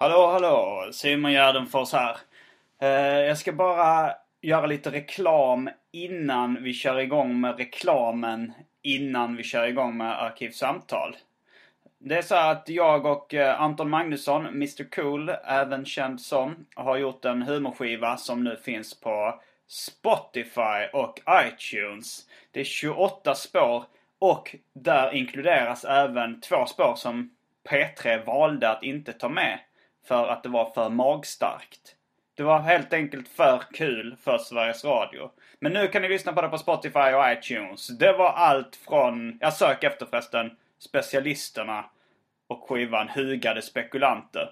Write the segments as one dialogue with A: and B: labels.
A: Hallå, hallå! Simon Gärdenfors här. Eh, jag ska bara göra lite reklam innan vi kör igång med reklamen innan vi kör igång med Arkivsamtal. Det är så att jag och eh, Anton Magnusson, Mr Cool, även känd som, har gjort en humorskiva som nu finns på Spotify och iTunes. Det är 28 spår och där inkluderas även två spår som P3 valde att inte ta med för att det var för magstarkt. Det var helt enkelt för kul för Sveriges Radio. Men nu kan ni lyssna på det på Spotify och iTunes. Det var allt från, jag sök efter förresten, specialisterna och skivan Hugade spekulanter.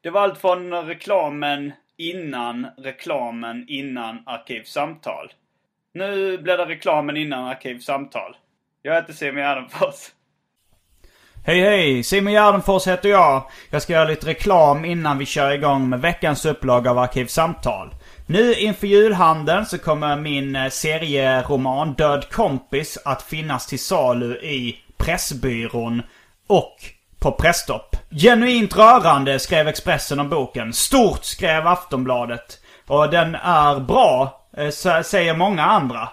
A: Det var allt från reklamen innan reklamen innan Arkivsamtal. Nu blir det reklamen innan Arkivsamtal. Jag heter Simon Gärdenfors. Hej hej! Simon Gärdenfors heter jag. Jag ska göra lite reklam innan vi kör igång med veckans upplaga av Arkivsamtal. Nu inför julhandeln så kommer min eh, serieroman Död kompis att finnas till salu i Pressbyrån och på Presstopp. Genuint rörande skrev Expressen om boken. Stort skrev Aftonbladet. Och den är bra, eh, säger många andra.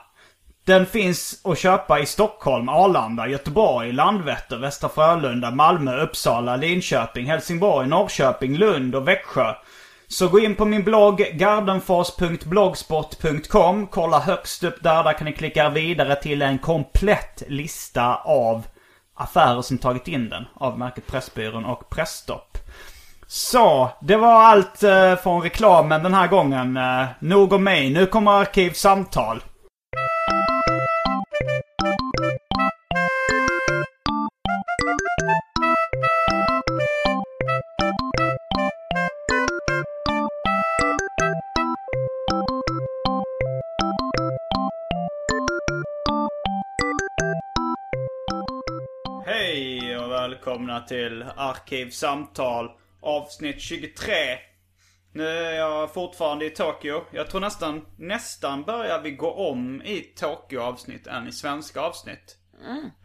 A: Den finns att köpa i Stockholm, Arlanda, Göteborg, Landvetter, Västra Frölunda, Malmö, Uppsala, Linköping, Helsingborg, Norrköping, Lund och Växjö. Så gå in på min blogg gardenfors.blogspot.com. Kolla högst upp där. Där kan ni klicka vidare till en komplett lista av affärer som tagit in den. Av märket Pressbyrån och Pressstopp. Så, det var allt eh, från reklamen den här gången. Eh, nog om mig. Nu kommer Arkivsamtal. Välkomna till Arkivsamtal avsnitt 23. Nu är jag fortfarande i Tokyo. Jag tror nästan, nästan börjar vi gå om i Tokyo-avsnitt än i svenska avsnitt.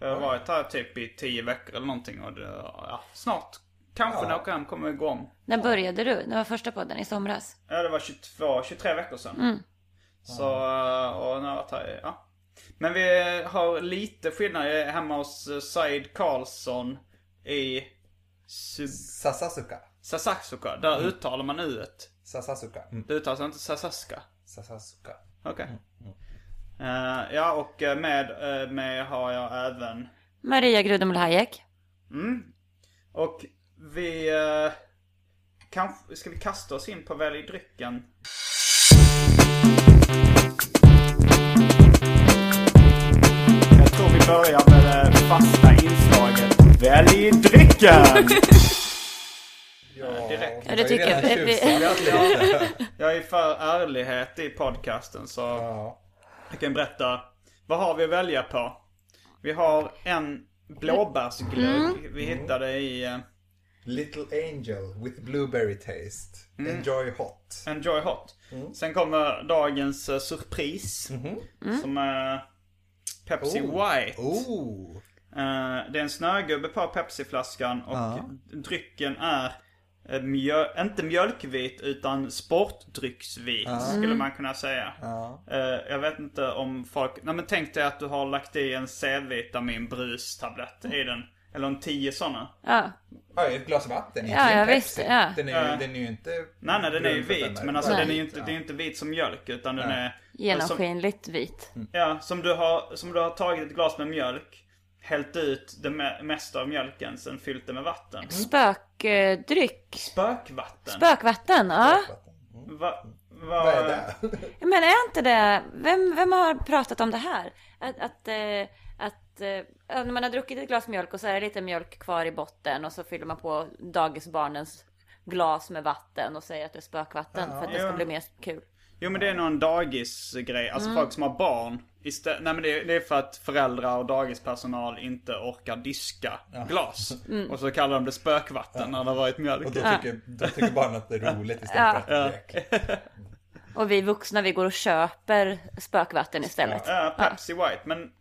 A: Jag har varit här typ i 10 veckor eller någonting och det, ja, snart. Kanske när jag åker hem kommer vi gå om.
B: När började du? Det var första podden i somras.
A: Ja, det var 22, 23 veckor sedan. Så, eh, och nu har jag varit här, ja. Men vi har lite skillnad. Hemma hos eh, Said Karlsson i Sub-
C: Sasasuka.
A: Sasasuka. Där uttalar man u-et.
C: Sasasuka. Mm.
A: Det uttalas inte Sasaska.
C: Sasasuka.
A: Okej. Eh, ja, och eh, med uh, mig har jag även...
B: Maria Grudemul Hayek.
A: Och vi... Uh, kanske... Ska vi kasta oss in på Välj drycken? Jag tror vi börjar med det fasta inslaget Välj drycken! direkt.
B: Ja, det tycker jag.
C: jag.
B: Vi-
A: Jag är för ärlighet i podcasten så
C: Ja.
A: jag kan berätta. Vad har vi att välja på? Vi har en blåbärsglögg vi hittade i eh,
C: Little Angel with blueberry taste. Enjoy hot.
A: Enjoy Hot. Sen kommer dagens uh, surpris. Som är Pepsi White.
C: Oh!
A: Eh, det är en snögubbe på Pepsi-flaskan och drycken är eh, mjö, inte mjölkvit utan sportdrycksvit skulle man kunna säga. Eh, jag vet inte om folk... Nej men tänk dig att du har lagt i en C-vitamin brustablett i den. Eller en tio sådana.
B: Ja.
C: Ja, ett glas vatten.
B: Ja,
C: inte
B: ja, visst,
C: Pepsi.
B: ja.
C: Den, är, den är ju inte...
A: Nej nej den är ju vit. Men alltså
B: Nej.
A: den är ju inte, det är inte vit som mjölk utan den är... Som,
B: Genomskinligt vit.
A: ja, som du, har, som du har tagit ett glas med mjölk. Hällt ut det me- mesta av mjölken, sen fyllt det med vatten.
B: Spökdryck.
A: Spökvatten.
B: Spökvatten, ja.
A: Va, va,
C: Vad är det?
B: Men är inte det, vem, vem har pratat om det här? Att, att, eh, att eh, ja, när man har druckit ett glas mjölk och så är det lite mjölk kvar i botten och så fyller man på dagisbarnens glas med vatten och säger att det är spökvatten för att det ska
A: Ja.
B: bli mer kul.
A: Jo men det är någon dagisgrej. Alltså folk som har barn. Istä- Nej men det är, det är för att föräldrar och dagispersonal inte orkar diska glas. Och så kallar de det spökvatten när det har varit mjölk.
C: Och då tycker, då tycker barnen att det är roligt istället för att det.
B: Och vi vuxna vi går och köper spökvatten istället.
A: Ja, Pepsi White. Men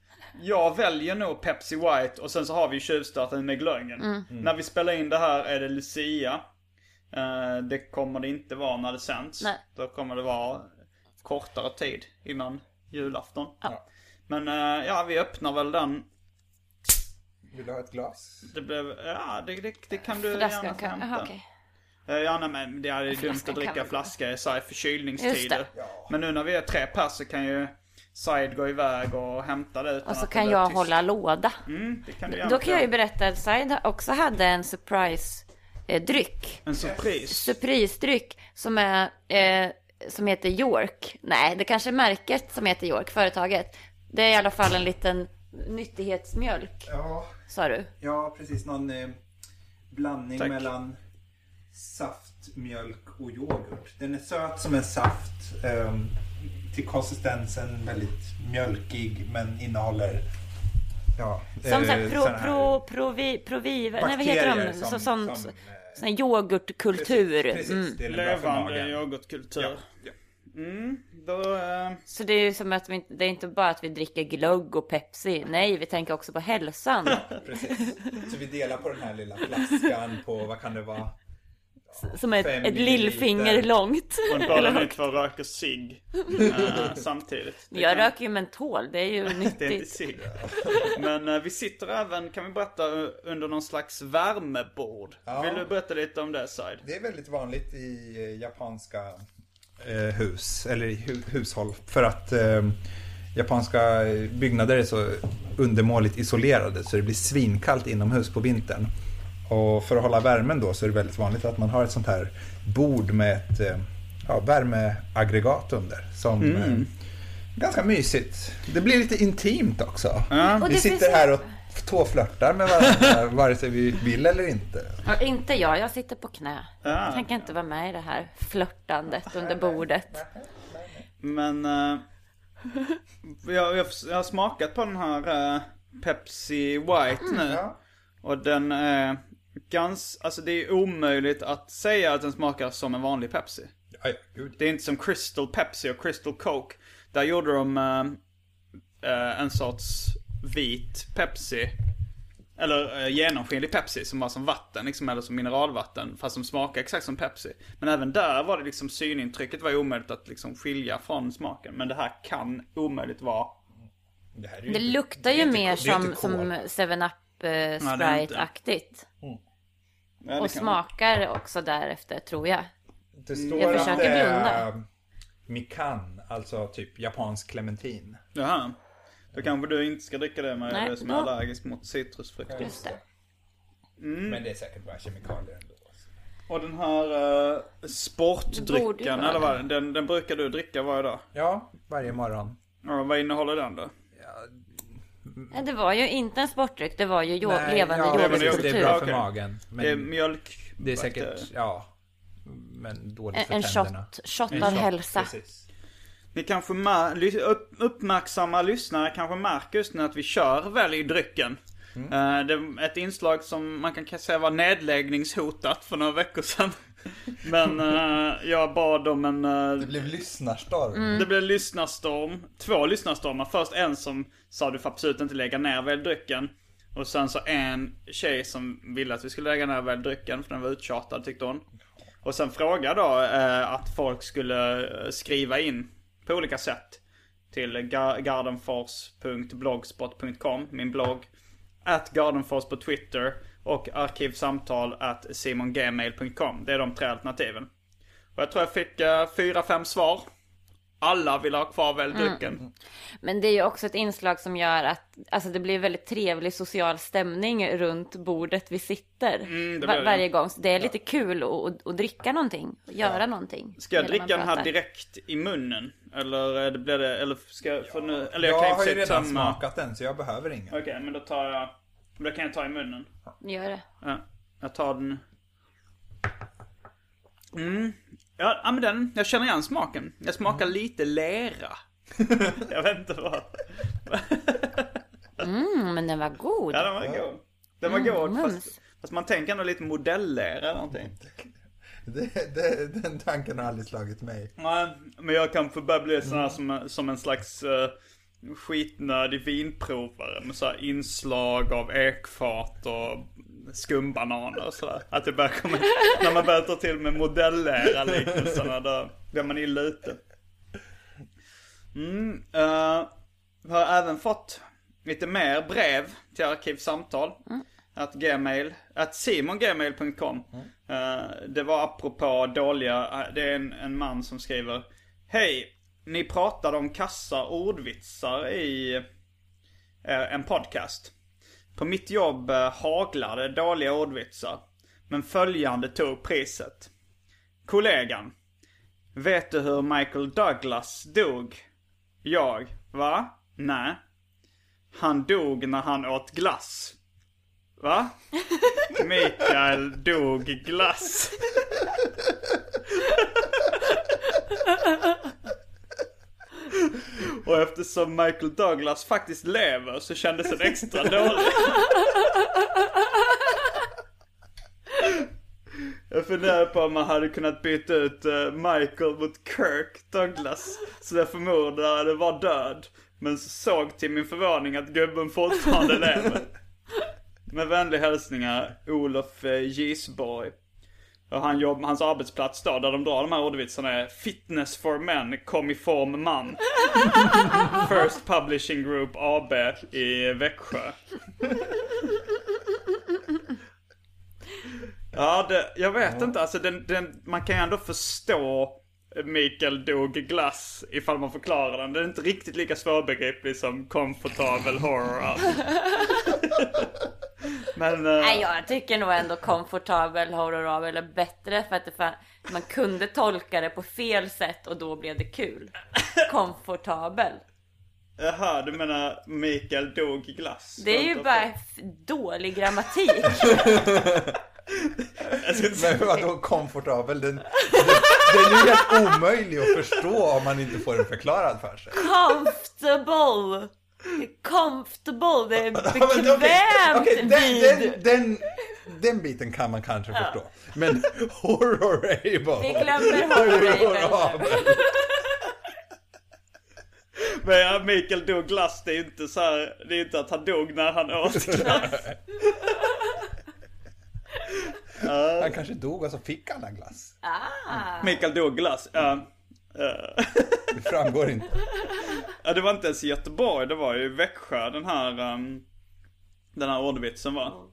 A: jag väljer nog Pepsi White och sen så har vi tjuvstarten med glöggen. När vi spelar in det här är det Lucia. Eh, det kommer det inte vara när det sänds.
B: Nej.
A: Då kommer det vara kortare tid innan julafton. Men eh, ja, vi öppnar väl den.
C: Vill du ha ett glas?
A: Det blev, ja det, det, det kan du
B: Flaskan
A: gärna få
B: kan, jaha, okej.
A: Eh, Ja, nej, men det är dumt att dricka flaska i så här
B: Just
A: förkylningstider. Men nu när vi är tre pers så kan ju Said gå iväg och hämta det utan
B: Och så kan jag
A: tyst.
B: hålla låda.
A: Mm, det kan
B: Då kan jag ju berätta att Said också hade en surprise eh, dryck.
A: En surprise.
B: Surprisedryck som är eh, som heter York. Nej, det kanske är märket som heter York, företaget. Det är i alla fall en liten nyttighetsmjölk,
C: Ja,
B: sa du.
C: ja precis. Någon eh, blandning
A: Tack.
C: mellan saft, mjölk och yoghurt. Den är söt som en saft. ehm, till konsistensen väldigt mjölkig men innehåller ja,
B: Som
C: eh,
B: pro, pro, provi, provi, nej vad heter de?
C: som-
B: Så, sånt,
C: som, eh,
B: sån här yoghurtkultur.
C: Precis,
B: Mm.
C: precis. Det är
A: Levande yoghurtkultur.
C: Ja, ja.
A: Mm, då... Eh,
B: Så det är ju som att vi, det är inte bara att vi dricker glögg och Pepsi. Nej, vi tänker också på hälsan.
C: Precis. Så vi delar på den här lilla flaskan på, vad kan det vara?
B: Som ett, ett lillfinger långt.
A: och båda ni två röker cigg eh, samtidigt. Det
B: Jag
A: kan-
B: röker ju mentol, det är ju
A: Det är inte
B: nyttigt.
A: cigg. Men eh, vi sitter även, kan vi berätta, under någon slags värmebord.
C: Ja.
A: Vill du berätta lite om det Said?
C: Det är väldigt vanligt i eh, japanska eh, hus, eller i hu hushåll. För att eh, japanska byggnader är så undermåligt isolerade så det blir svinkallt inomhus på vintern. Och för att hålla värmen då så är det väldigt vanligt att man har ett sånt här bord med ett eh, ja, värmeaggregat under. Som eh, ganska mysigt. Det blir lite intimt också.
B: Och
C: Vi sitter här och tåflörtar med varandra vare sig vi vill eller inte.
B: Ja, inte jag, jag sitter på knä.
A: Ja.
B: Jag tänker inte vara med i det här flörtandet under bordet.
A: Men eh, jag, jag, jag har smakat på den här eh, Pepsi White nu.
C: Ja.
A: Och den är gans, alltså det är omöjligt att säga att den smakar som en vanlig Pepsi.
C: Gud.
A: Det är inte som Crystal Pepsi och Crystal Coke. Där gjorde de eh, eh, en sorts vit Pepsi. Eller eh, genomskinlig Pepsi som var som vatten, liksom, eller som mineralvatten. Fast som smakar exakt som Pepsi. Men även där var det liksom synintrycket var ju omöjligt att liksom skilja från smaken. Men det här kan omöjligt vara
C: Det, här är ju
B: Det
C: inte-
B: luktar ju mer
C: det är
B: som,
C: inte
B: som
C: kol.
B: 7-Up eh. Sprite-aktigt.
A: Ja,
B: Och smakar också därefter, tror jag.
C: Det står
B: Jag
C: att
B: försöker
C: det är
B: blunda.
C: Mikan, alltså typ japansk clementin.
A: Jaha. Då kanske du inte ska dricka det med
B: Nej,
A: du som är allergisk mot citrusfrukter.
B: Just det.
C: Men det är säkert bara kemikalier ändå.
A: Och den här uh,
B: ju
A: sportdrycken, eller vad den, den brukar du dricka varje dag.
C: Ja, varje morgon.
A: Ja, vad innehåller den då?
B: Det var ju inte en sportdryck, det var ju jo-
C: Nej,
B: levande
C: ja,
B: yoghurtkultur.
C: Det är bra för magen. Men
A: det är mjölk...
C: det är säkert, ja. Men dåligt
B: En,
C: för
B: en
C: tänderna.
B: shot, shot
C: En
B: av
C: shot,
B: hälsa.
C: Precis.
A: Ni kanske ma- ly- upp, uppmärksamma lyssnare kanske märker just nu att vi kör Välj drycken.
C: Mm.
A: Eh, det är ett inslag som man kan säga var nedläggningshotat för några veckor sedan. Men eh, jag bad om en... eh,
C: Det blev lyssnarstorm.
B: Mm.
A: Det blev lyssnarstorm. Två lyssnarstormar. Först en som sa du får absolut inte lägga ner väl drycken. Och sen så en tjej som ville att vi skulle lägga ner väl drycken för den var uttjatad tyckte hon. Och sen frågade då eh, att folk skulle skriva in på olika sätt. Till ga- gardenfors.blogspot.com, min blogg. At gardenfors på Twitter och arkivsamtal at simongmail.com. Det är de tre alternativen. Och jag tror jag fick eh, fyra, fem svar. Alla vill ha kvar väl drycken.
B: Men det är ju också ett inslag som gör att alltså det blir väldigt trevlig social stämning runt bordet vi sitter
A: Mm, det
B: va-
A: blir det.
B: varje gång. Så det är lite kul att, att, att dricka någonting, och göra någonting.
A: Ska jag dricka den här direkt i munnen? Eller det, blir det, eller ska jag få nu, eller jag
C: Jag
A: kan
C: har
A: för
C: ju redan
A: tömma.
C: smakat den så jag behöver ingen.
A: Okej, men då tar jag, då kan jag ta i munnen.
B: Gör det.
A: Ja, jag tar den. Mm. Ja, men den, jag känner igen smaken. Jag smakar lite lera. jag vet inte vad.
B: Mm, men den var god.
A: Ja, den var god. Den var
B: Mm,
A: god, fast, fast man tänker ändå lite modellera eller någonting.
C: Det, det, den tanken har aldrig slagit mig.
A: Nej, men jag kan få börja bli sån här som, som en slags uh, skitnödig vinprovare med så här inslag av ekfat och skumbananer och sådär. Att det börjar komma, när man börjar ta till med modellära liknelserna då blir man illa ute. Mm, uh, vi har även fått lite mer brev till Arkivsamtal. Att gmail, att simongmail.com. Eh, det var apropå dåliga, eh, det är en, en man som skriver Hej, ni pratade om kassa ordvitsar i eh, en podcast. På mitt jobb eh, haglade dåliga ordvitsar. Men följande tog priset. Kollegan. Vet du hur Michael Douglas dog? Jag. Va? Nej. Han dog när han åt glass. Va? Mikael dog glass. Och eftersom Michael Douglas faktiskt lever så kändes den extra dålig. Jag funderar på om man hade kunnat byta ut eh, Michael mot Kirk Douglas. Så jag förmodade var död. Men så såg till min förvåning att gubben fortfarande lever. Med vänliga hälsningar Olof eh, Gisborg. Och han jobb, hans arbetsplats då, där de drar de här ordvitsarna är Fitness for men, kom i form man. First Publishing Group AB i Växjö. Ja, det, jag vet inte. Alltså den, den, man kan ju ändå förstå Mikael dog glass ifall man förklarar den. Den är inte riktigt lika svårbegriplig som komfortabel horror. Men... eh,
B: Nej, jag tycker nog ändå komfortabel horror är bättre för att det fan, man kunde tolka det på fel sätt och då blev det kul. Komfortabel.
A: Jaha, du menar Mikael dog glass?
B: Det är ju bara dålig grammatik.
C: Men vadå komfortabel? Den, den, den är ju helt omöjlig att förstå om man inte får den förklarad för sig.
B: Comfortable. Comfortable, det är
C: Ja,
B: bekvämt
C: okej, okej, den,
B: vid.
C: den, den, den biten kan man kanske förstå. Men horror är ju bara...
B: Vi glömmer horror-raven.
A: Men ja, Mikael dog glass, det är inte så här, det är inte att han dog när han åt glass.
C: Han kanske dog och så fick alla glass.
B: Ah.
A: Mikael dog glass, ja. Eh,
C: Det framgår inte.
A: Ja, det var inte ens i Göteborg, det var ju i Växjö den här, um, den här ordvitsen var.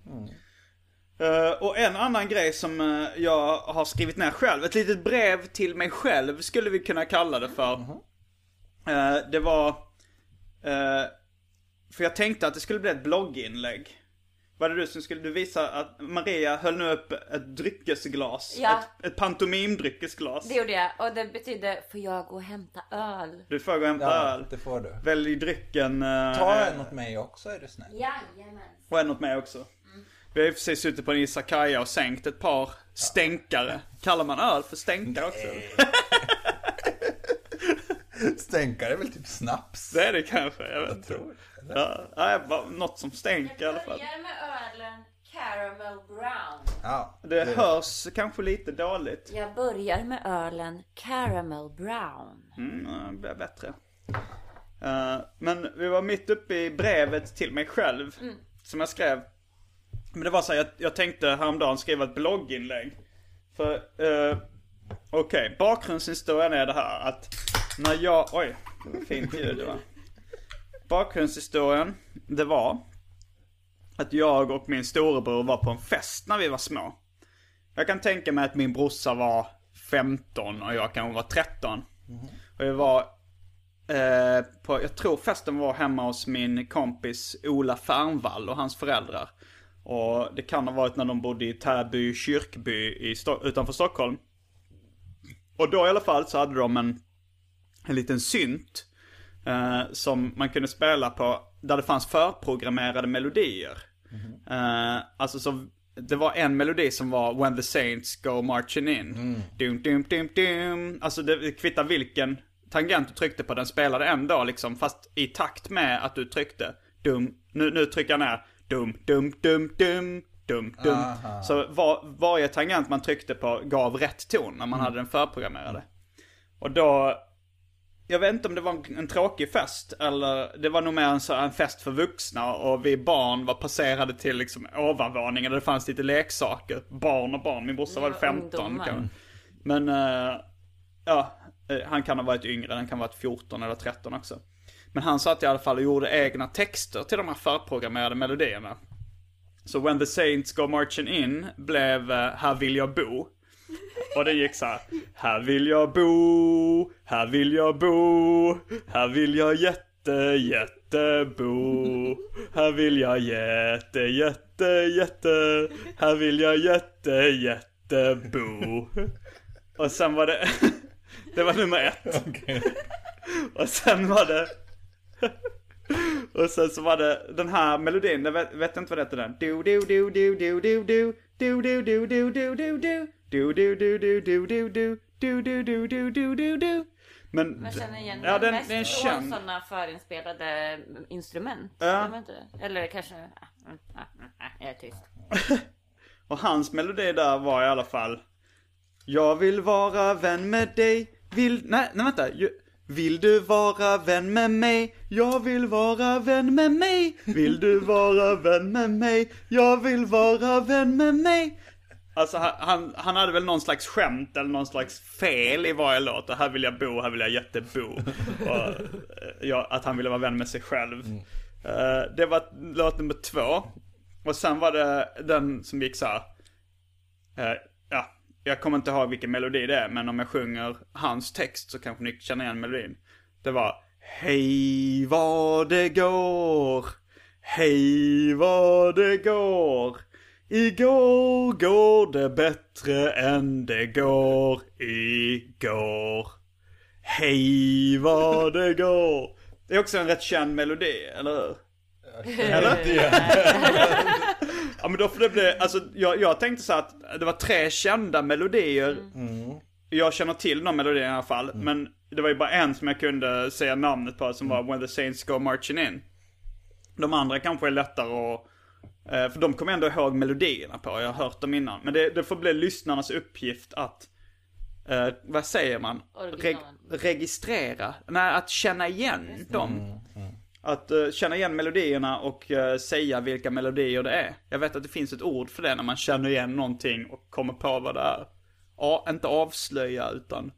A: Eh, och en annan grej som eh, jag har skrivit ner själv, ett litet brev till mig själv skulle vi kunna kalla det för. Eh, det var, för jag tänkte att det skulle bli ett blogginlägg. Var det du som skulle, du visa att Maria höll nu upp ett dryckesglas.
B: Ja.
A: Ett, ett pantomimdryckesglas.
B: Det gjorde jag och det betyder får jag gå och hämta öl?
A: Du får gå och hämta
C: Ja,
A: öl.
C: det får du.
A: Välj drycken. eh,
C: Ta en åt mig också är du snäll.
B: Jajamän.
A: Och en åt mig också. Vi har ju precis suttit på en izakaya och sänkt ett par stänkare. Kallar man öl för stänkare också?
C: Stänkare är väl typ snaps?
A: Det är det kanske, jag vet inte.
C: tror
A: Ja, nej, bara något som stänker i alla fall.
B: Börjar med ölen Caramel Brown.
C: Ja,
A: Det hörs kanske lite dåligt.
B: Jag börjar med ölen Caramel Brown.
A: Mm, det blir bättre. Eh, men vi var mitt uppe i brevet till mig själv. som jag skrev. Men det var så här, jag, jag tänkte häromdagen skriva ett blogginlägg. För, eh, okej, bakgrundshistorien är det här att när jag, oj, det var fint ljud det var. Bakgrundshistorien, det var att jag och min storebror var på en fest när vi var små. Jag kan tänka mig att min brorsa var 15 och jag kanske var 13. Och jag var eh, på, jag tror festen var hemma hos min kompis Ola Fernvall och hans föräldrar. Och det kan ha varit när de bodde i Täby kyrkby i Sto- utanför Stockholm. Och då i alla fall så hade de en, en liten synt. Eh, som man kunde spela på, där det fanns förprogrammerade melodier. Eh, alltså så, det var en melodi som var When the Saints Go Marching In. Dum, dum, dum, dum. Alltså det kvittar vilken tangent du tryckte på, den spelade ändå liksom, fast i takt med att du tryckte. Dum, nu, nu trycker jag ner. Dum, dum, dum, dum. Dum, dum. Så var, varje tangent man tryckte på gav rätt ton när man hade den förprogrammerade. Och då, jag vet inte om det var en, en tråkig fest eller det var nog mer en, så, en fest för vuxna och vi barn var passerade till liksom ovanvåningen där det fanns lite leksaker. Barn och barn, min brorsa var
B: Ja,
A: 15
B: ungdomar.
A: kanske. Men, eh, ja, eh, han kan ha varit yngre, han kan ha varit 14 eller 13 också. Men han satt i alla fall och gjorde egna texter till de här förprogrammerade melodierna. Så When the Saints Go Marching In blev eh, Här vill jag bo. Och det gick så här. Här vill jag bo, här vill jag bo, här vill jag jätte, jätte bo. Här vill jag jätte, jätte, jätte, här vill jag jätte, jätte bo. Och sen var det, det var nummer ett. Och sen var det och sen så var det den här melodin, jag vet, vet inte vad det heter den. Du du du du du du du du du du du du du du du du du du du du du du du du du du du du Men,
B: Man känner igen
A: ja,
B: den mest
A: den är
B: från
A: känd.
B: sådana förinspelade instrument.
A: Ja.
B: Eller kanske... ah, mm, ah, mm, ah, Jag är tyst.
A: Och hans melodi där var i alla fall Jag vill vara vän med dig Vill, nej, nej vänta Vill du vara vän med mig? Jag vill vara vän med mig Vill du vara vän med mig? Jag vill vara vän med mig Alltså han, han, hade väl någon slags skämt eller någon slags fel i varje låt. Och här vill jag bo, här vill jag jättebo. Och, eh, ja, att han ville vara vän med sig själv. Eh, det var låt nummer två. Och sen var det den som gick så här. eh, ja, jag kommer inte ihåg vilken melodi det är, men om jag sjunger hans text så kanske ni känner igen melodin. Det var Hej vad det går, hej vad det går. Igår går det bättre än det går igår. Hej vad det går. Det är också en rätt känd melodi, eller hur? Eller? ja men då får det bli, alltså jag, jag tänkte så att det var tre kända melodier. Jag känner till de melodierna i alla fall. Men det var ju bara en som jag kunde säga namnet på som var When the Saints Go Marching In. De andra kanske är lättare att för de kommer ändå ihåg melodierna på, jag har hört dem innan. Men det, det får bli lyssnarnas uppgift att, eh, vad säger man?
B: Original.
A: registrera, nej att känna igen dem. Att eh, känna igen melodierna och eh, säga vilka melodier det är. Jag vet att det finns ett ord för det när man känner igen någonting och kommer på vad det är. Ja, inte avslöja utan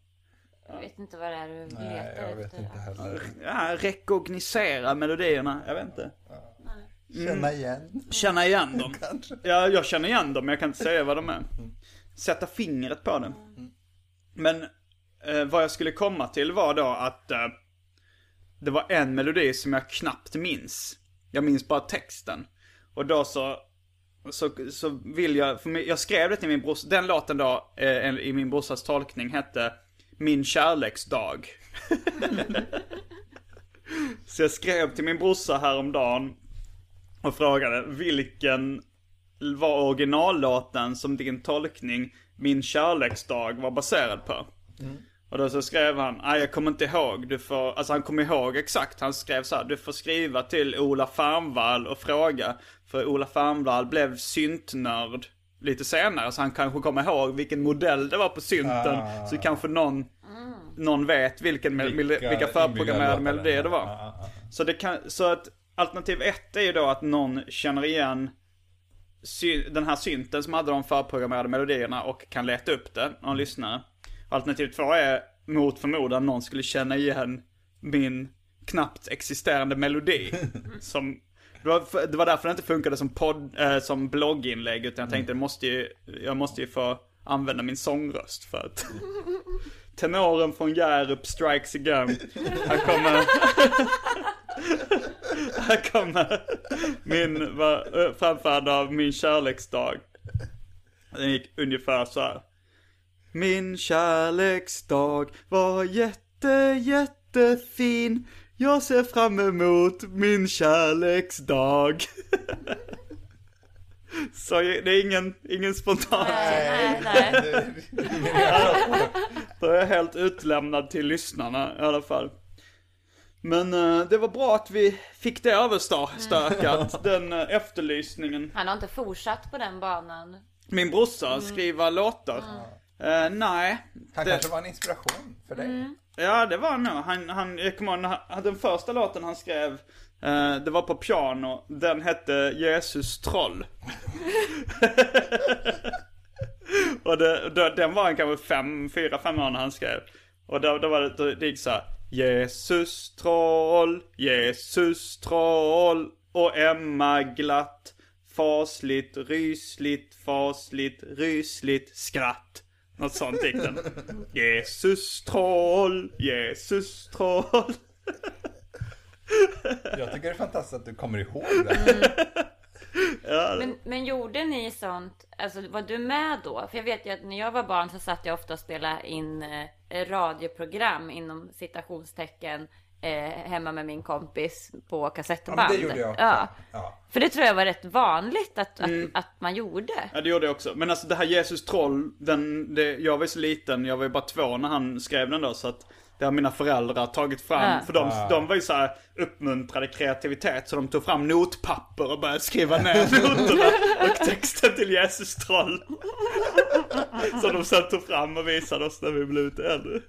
B: Jag vet inte vad det är du letar
C: Nej, jag vet
B: efter.
C: inte heller.
A: ja, rekognosera melodierna. Jag vet inte.
C: Känna igen.
A: Känna igen dem.
C: Kanske.
A: Ja, jag känner igen dem men jag kan inte säga vad de är. Sätta fingret på dem. Men eh, vad jag skulle komma till var då att eh, det var en melodi som jag knappt minns. Jag minns bara texten. Och då så, så, så vill jag, för jag skrev det till min brorsa, den låten då eh, i min brorsas tolkning hette Min kärleksdag. så jag skrev till min brorsa häromdagen och frågade vilken var originallåten som din tolkning Min kärleksdag var baserad på. Och då så skrev han, nej jag kommer inte ihåg, du får, alltså han kom ihåg exakt, han skrev så här, du får skriva till Ola Fernvall och fråga. För Ola Fernvall blev syntnörd lite senare, så han kanske kommer ihåg vilken modell det var på synten.
C: Ah.
A: Så kanske någon, någon vet vilken, vilka, vilka förprogrammerade melodier det var.
C: Ja, ja, ja.
A: Så det kan, så att alternativ ett är ju då att någon känner igen den här synten som hade de förprogrammerade melodierna och kan leta upp det, någon lyssnare. Alternativ två är mot förmodan någon skulle känna igen min knappt existerande melodi. som, det, var, det var därför det inte funkade som, podd, eh, som blogginlägg utan jag tänkte det måste ju, jag måste ju få använda min sångröst för att Tenoren från Hjärup strikes again. Här kommer... Här kommer min ö, framförande av min kärleksdag. Den gick ungefär så här. Min kärleksdag var jätte, jättefin. Jag ser fram emot min kärleksdag. Så det är ingen, ingen spontan.
B: Nej, nej.
A: Då är jag helt utlämnad till lyssnarna i alla fall. Men eh, det var bra att vi fick det överstökat, den uh, efterlysningen.
B: Han har inte fortsatt på den banan.
A: Min brorsa, skriva låtar. Eh, nej.
C: Han
A: Det-
C: kanske var en inspiration för dig.
A: Ja, det var han nog. Han, han, jag kommer ihåg, när han- den första låten han skrev, eh, det var på piano. Den hette Jesus troll. och det, det, den var han kanske fem, fyra, fem år när han skrev. Och då, då var det, då, det gick så här. Jesus troll, Jesus troll och Emma glatt. Fasligt, rysligt, fasligt, rysligt skratt. Något sånt gick den. Jesus troll, Jesus troll.
C: Jag tycker det är fantastiskt att du kommer ihåg det.
B: Men, men gjorde ni sånt, alltså var du med då? För jag vet ju att när jag var barn så satt jag ofta och spelade in eh, radioprogram inom citationstecken eh, hemma med min kompis på kassettband.
C: Ja, men det gjorde jag också.
B: Ja.
C: Ja.
B: För det tror jag var rätt vanligt att, att, att man gjorde.
A: Ja det gjorde jag också. Men alltså det här Jesus troll, den, det, jag var ju så liten, jag var ju bara två när han skrev den då så att det har mina föräldrar tagit fram.
B: Ja.
A: För de, de var ju så här uppmuntrade kreativitet så de tog fram notpapper och började skriva ner noterna och texten till Jesus troll. Så de sen tog fram och visade oss när vi blev lite äldre.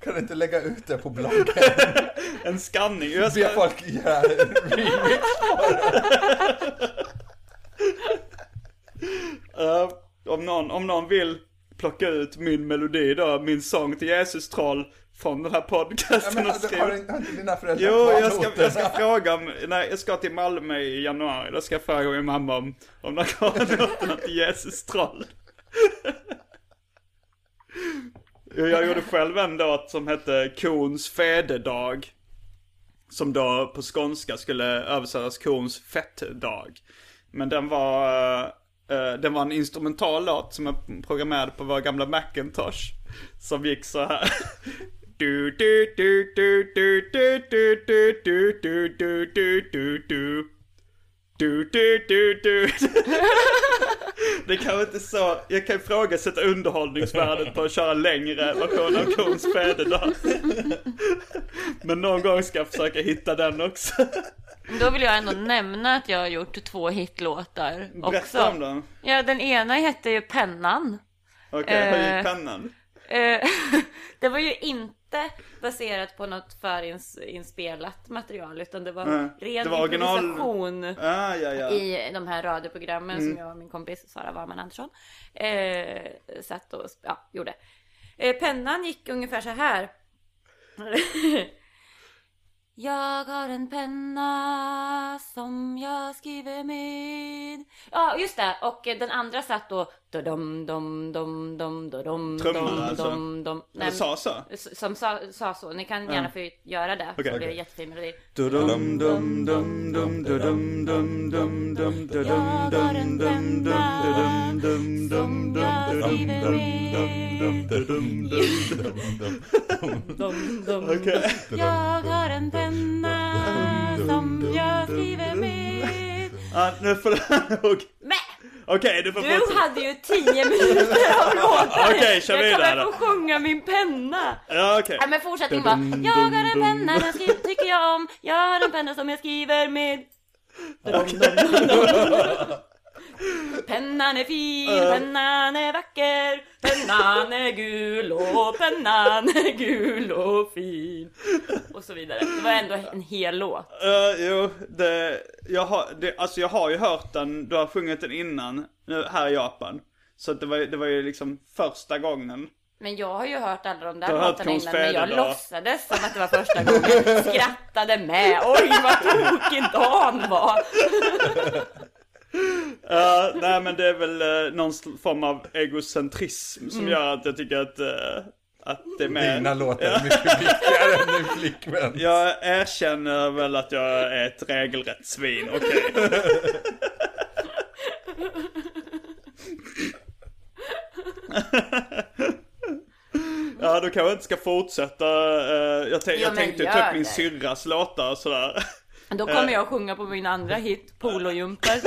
C: Kan du inte lägga ut det på bloggen?
A: En skanning. Jag
C: Be
A: ska,
C: folk göra en remix.
A: Eh, om, någon, om någon vill plocka ut min melodi då, min sång till Jesus troll från den här
C: Ja,
A: podcasten
C: men,
A: och skriva.
C: har, inte- har inte dina föräldrar
A: Jo, jag ska, jag ska fråga om, nej jag ska till Malmö i januari, då ska jag fråga min mamma om, om de har noterna till Jesus troll. Jag gjorde själv en låt som hette Kons fededag. Som då på skånska skulle översättas Kons fettdag. Men den var, det den var en instrumental låt som jag programmerade på vår gamla Macintosh. Som gick så här. Du du du du du du du du du du du du du du du du du du Det kan väl inte så, jag kan ifrågasätta underhållningsvärdet på att köra längre version av Kons. Men någon gång ska jag försöka hitta den också.
B: Då vill jag ändå nämna att jag har gjort två hitlåtar också.
A: Berätta om den.
B: Ja, den ena hette ju Pennan.
A: Okej, höj
B: Eh.
A: pennan.
B: Eh, det var ju inte baserat på något förinspelat material utan det var
A: Nej,
B: ren
A: det var original-
B: improvisation
A: Ah, ja, ja.
B: i de här radioprogrammen
A: Mm.
B: som jag och min kompis Sara Warman Andersson eh, satt och ja, gjorde. Eh, pennan gick ungefär så här. Jag har en penna som jag skriver med. Ja, just det. Och den andra satt då... Trummor
A: alltså? Eller sa så?
B: Som sa, så. Ni kan gärna få göra det.
A: Okay, så
B: det är en jättefin melodi. Jag var en
A: vända
B: som jag driver med. Jag har en penna som jag skriver med.
A: Ah, nu får du...
B: Men!
A: Okej, du får
B: du
A: fortsätta.
B: hade ju tio minuter av låtar.
A: Okej, kör
B: Jag
A: vidare.
B: kommer få sjunga min penna.
A: Ja, okej.
B: Ja, men fortsättning var Jag har en penna, den skriver, tycker jag om Jag har en penna som jag skriver med Pennan är fin, pennan är vacker Pennan är gul och pennan är gul och fin. Och så vidare. Det var ändå en hel låt.
A: Uh, jo, det, jag har, det, alltså jag har ju hört den, du har sjungit den innan, nu, här i Japan. Så det var, det var ju liksom första gången.
B: Men jag har ju hört alla de där låtarna innan men jag
A: Fäderdag.
B: låtsades som att det var första gången. Skrattade med. Oj vad tokig Dan var.
A: Ja, nej men det är väl uh, någon form av egocentrism som gör att jag tycker att, eh, att det är mer...
C: Dina låtar mycket viktigare än din flickvän.
A: Jag erkänner väl att jag är ett regelrätt svin, okej. ja, då kanske jag inte ska fortsätta. eh, jag,
B: Ja,
A: jag tänkte ta upp min syrras låtar och sådär.
B: Då kommer jag sjunga på min andra hit, Polojumper.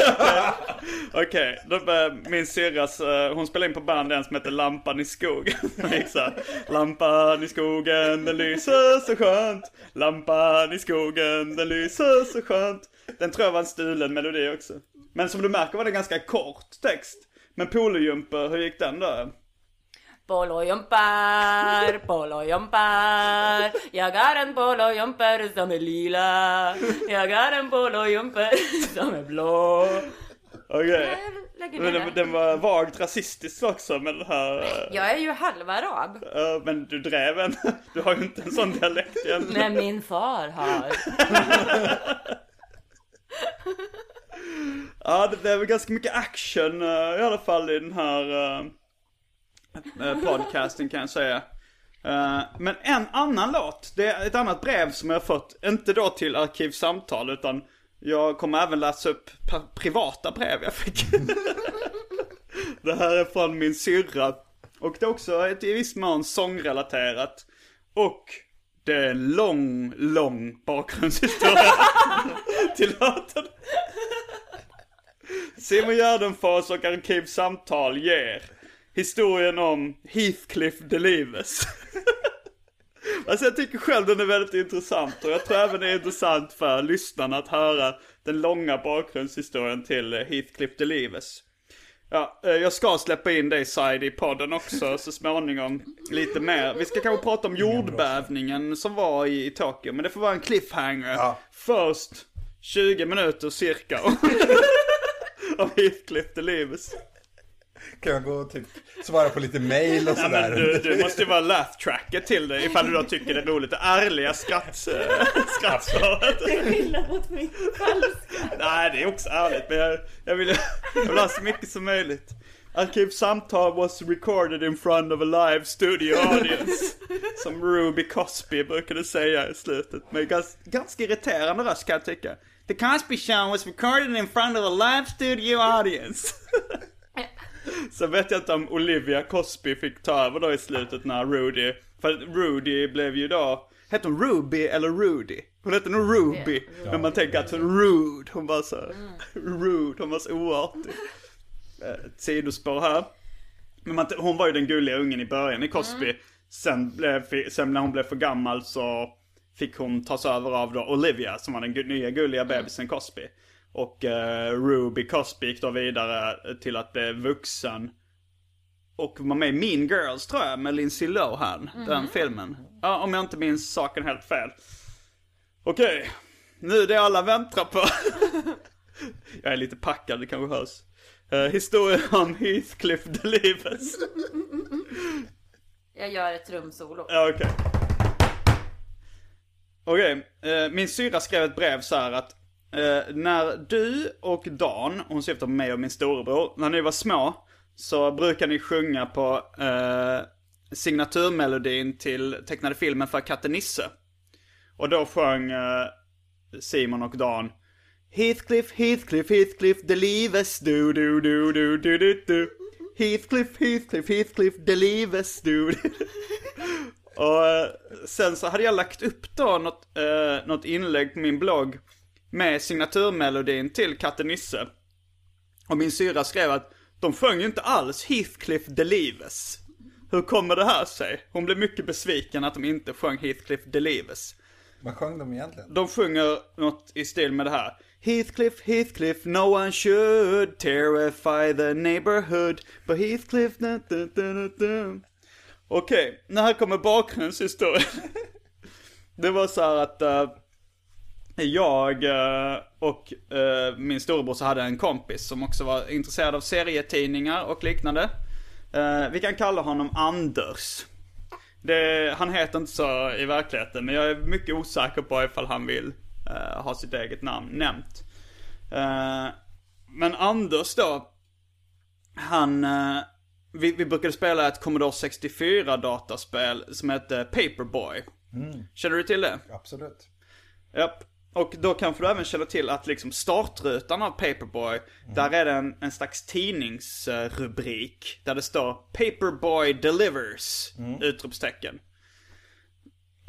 A: Okej, då börjar min syrras, eh, hon spelar in på band en som heter Lampan i skogen. Lampan i skogen, den lyser så skönt. Lampan i skogen, den lyser så skönt. Den tror jag var en stulen melodi också. Men som du märker var det ganska kort text. Men polojumper, hur gick den då?
B: Polojumper, polojumper. Jag har en polojumper som är lila. Jag har en polojumper som är blå.
A: Okej.
B: Lägger
A: Men den, den var vagt rasistisk också med den här... eh,
B: Jag är ju halvarab.
A: eh, men du drev en. Du har ju inte en sån dialekt egentligen.
B: Men min far har.
A: Ja, det, det är väl ganska mycket action eh, i alla fall i den här eh, Eh, podcasting kan jag säga. Eh, men en annan låt, det är ett annat brev som jag har fått, inte då till Arkivsamtal utan jag kommer även läsa upp privata brev jag fick. det här är från min syrra. Och det är också ett i viss mån sångrelaterat. Och det är en lång, lång bakgrundshistoria till låten. Simon Gärdenfors och Arkivsamtal ger historien om Heathcliff Delivers. alltså jag tycker själv den är väldigt intressant och jag tror även det är intressant för lyssnarna att höra den långa bakgrundshistorien till eh, Heathcliff Delivers. Ja, eh, jag ska släppa in dig Said i podden också så småningom. Lite mer. Vi ska kanske prata om jordbävningen som var i, i Tokyo. Men det får vara en cliffhanger.
C: Ja.
A: Först 20 minuter cirka. av Heathcliff Delivers.
C: Kan jag gå och typ svara på lite mail och
A: Ja, men
C: sådär?
A: du, du måste ju vara laugh tracker till det ifall du då tycker det är roligt. Det ärliga skratt, eh, skrattsvaret.
B: Skillnad mot min falska.
A: Nej, det är också ärligt. Men jag, jag, vill, jag vill ha så mycket som möjligt. Arkivsamtal was recorded in front of a live studio audience. Som Ruby Cosby brukade säga i slutet. Med gans, ganska irriterande röst kan jag tycka. The Cosby Show was recorded in front of a live studio audience. Så vet jag inte om Olivia Cosby fick ta över då i slutet när Rudy, för Rudy blev ju då, hette hon Ruby eller Rudy? Hon hette nog Ruby, men man tänker att rude, hon var så, rude, hon var så oartig. Eh, Ett sidospår här. Men man, hon var ju den gulliga ungen i början i Cosby. Sen, blev, sen när hon blev för gammal så fick hon tas över av då Olivia som var den nya gulliga bebisen Cosby. Och eh, Ruby Cosby gick då vidare till att bli vuxen. Och var med i Mean Girls tror jag med Lindsay Lohan, den filmen. Ja, om jag inte minns saken helt fel. Okej, nu det alla väntar på. jag är lite packad, det kanske hörs. Uh, historien om Heathcliff Delivers.
B: Jag gör ett trumsolo.
A: Ja, okej. Okej, eh, min syra skrev ett brev så här att eh, när du och Dan, hon syftar på mig och min storebror, när ni var små så brukar ni sjunga på eh, signaturmelodin till tecknade filmen för katten Nisse. Och då sjöng eh, Simon och Dan Heathcliff, Heathcliff, Heathcliff, Delivers, du, du, du, du, du, du, du. Heathcliff, Heathcliff, Heathcliff, Delivers, du, du. Och eh, sen så hade jag lagt upp då något, eh, något inlägg på min blogg med signaturmelodin till katten Nisse. Och min syra skrev att de sjöng ju inte alls Heathcliff Delivers. Hur kommer det här sig? Hon blev mycket besviken att de inte sjöng Heathcliff Delivers.
C: Vad sjöng de egentligen?
A: De sjunger något i stil med det här. Heathcliff, Heathcliff, no one should terrify the neighborhood. But Heathcliff, da, da, da, da. Okej, när här kommer bakgrundshistorien. det var så här att eh, jag eh, och eh, min storebror hade en kompis som också var intresserad av serietidningar och liknande. Eh, vi kan kalla honom Anders. Det, han heter inte så i verkligheten men jag är mycket osäker på ifall han vill ha sitt eget namn nämnt. Men Anders då, han, vi, vi brukade spela ett Commodore 64 dataspel som hette Paperboy. Känner du till det?
C: Absolut.
A: Japp. Och då kanske du även känner till att liksom startrutan av Paperboy, där är det en, en slags tidningsrubrik. Där det står Paperboy delivers! Utropstecken.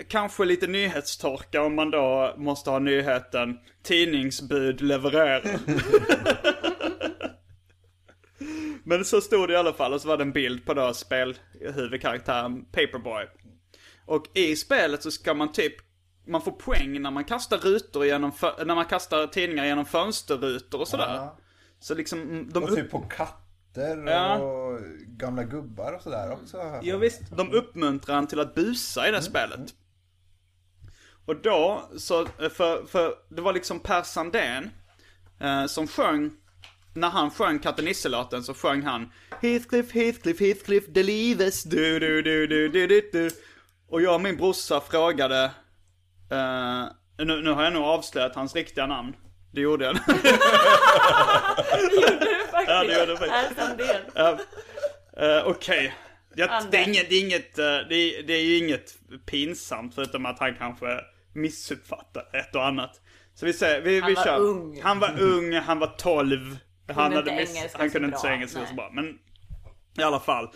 A: Kanske lite nyhetstorka om man då måste ha nyheten Tidningsbud levererar. Men så stod det i alla fall och så var det en bild på då spelhuvudkaraktären Paperboy. Och i spelet så ska man typ, man får poäng när man kastar rutor genom, när man kastar tidningar genom fönsterrutor och sådär.
C: Ja.
A: Så liksom, de
C: Och typ på katter
A: Ja.
C: och gamla gubbar och sådär också.
A: ja, visst, de uppmuntrar en till att busa i det spelet. Och då, så, för, för det var liksom Per Sandén eh, som sjöng, när han sjöng Katte Nisse-låten så sjöng han Heathcliff, Heathcliff, Heathcliff, Delives, du, du, du, du, du, du, du. Och jag och min brorsa frågade, eh, nu, nu har jag nog avslöjat hans riktiga namn. Det gjorde jag.
B: Gjorde du faktiskt?
A: Ja, det gjorde jag faktiskt.
B: Är Sandén.
A: Ja. Okej. Jag-. Det, är inget, det, är inget, det, är, det är ju inget pinsamt förutom att han kanske missuppfattar ett och annat. Så vi säger, vi,
B: Han
A: vi
B: var
A: kör.
B: ung.
A: Han var ung, han var 12. Han, hade miss, han kunde inte säga engelska så bra. Men i alla fall.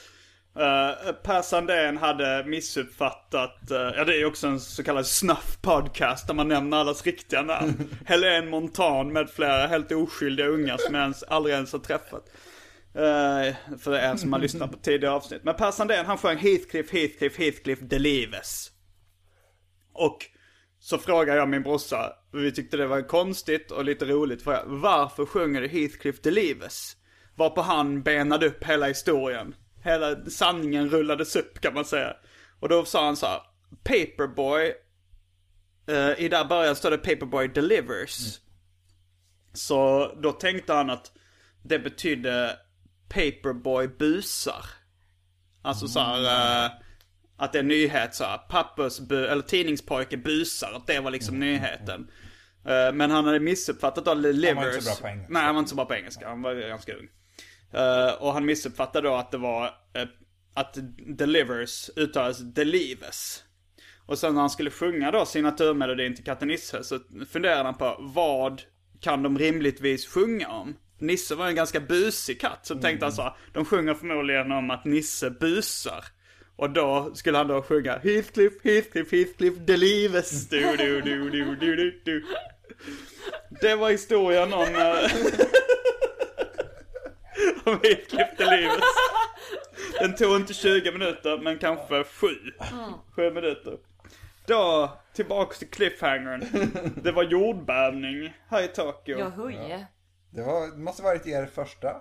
A: Uh, per Sandén hade missuppfattat, eh, ja det är också en så kallad snuff podcast där man nämner allas riktiga namn. Helene Montan med flera helt oskyldiga unga som jag ens, aldrig ens har träffat. Eh, för er som har lyssnat på tidigare avsnitt. Men Per Sandén han sjöng Heathcliff, Heathcliff, Heathcliff, Delives. Och så frågade jag min brorsa, vi tyckte det var konstigt och lite roligt för jag, varför sjunger du Heathcliff Delives? Varpå han benade upp hela historien. Hela sanningen rullades upp kan man säga. Och då sa han så här, Paperboy, eh, i där början står det Paperboy Delivers. Så då tänkte han att det betydde Paperboy busar. Alltså så här, eh, att det är nyhet så här, pappas bu- eller tidningspojke busar, att det var liksom nyheten. Eh, men han hade missuppfattat då delivers.
C: inte så bra på engelska.
A: Nej, han var inte så bra på engelska. Han var ganska ung. Eh, och han missuppfattade då att det var, eh, att delivers uttalas delives. Och sen när han skulle sjunga då signaturmelodin till katten Nisse så funderade han på vad kan de rimligtvis sjunga om? Nisse var en ganska busig katt, så tänkte han så här, de sjunger förmodligen om att Nisse busar. Och då skulle han då sjunga Heathcliff, Heathcliff, Heathcliff, Delives, du, du, du, du, du, du, du. Det var historien om... om Heathcliff Delives. Den tog inte 20 minuter, men kanske 7. 7 minuter. Då, tillbaks till cliffhangern. Det var jordbävning här i Tokyo.
B: Ja, huje.
C: Det, var, det måste varit er första.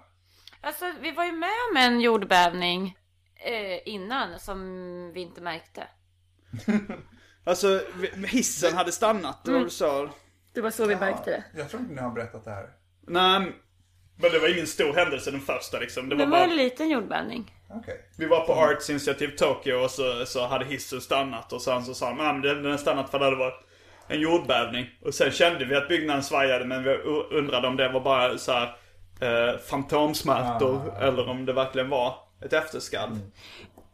B: Alltså, vi var ju med om en jordbävning eh, innan som vi inte märkte.
A: Alltså, vi- hissen hade stannat, det var väl så?
B: Det var så vi märkte det.
C: Jag tror inte ni har berättat det här.
A: Nej, men det var ingen stor händelse den första liksom. Det var
B: Det var
A: bara,
B: en liten jordbävning.
C: Okej.
A: vi var på Arts Initiative Tokyo och så, så hade hissen stannat och sen så sa han, "Nej, men den har stannat för det hade varit en jordbävning. Och sen kände vi att byggnaden svajade men vi undrade om det var bara så här eh, fantomsmärtor eller om det verkligen var ett efterskalv.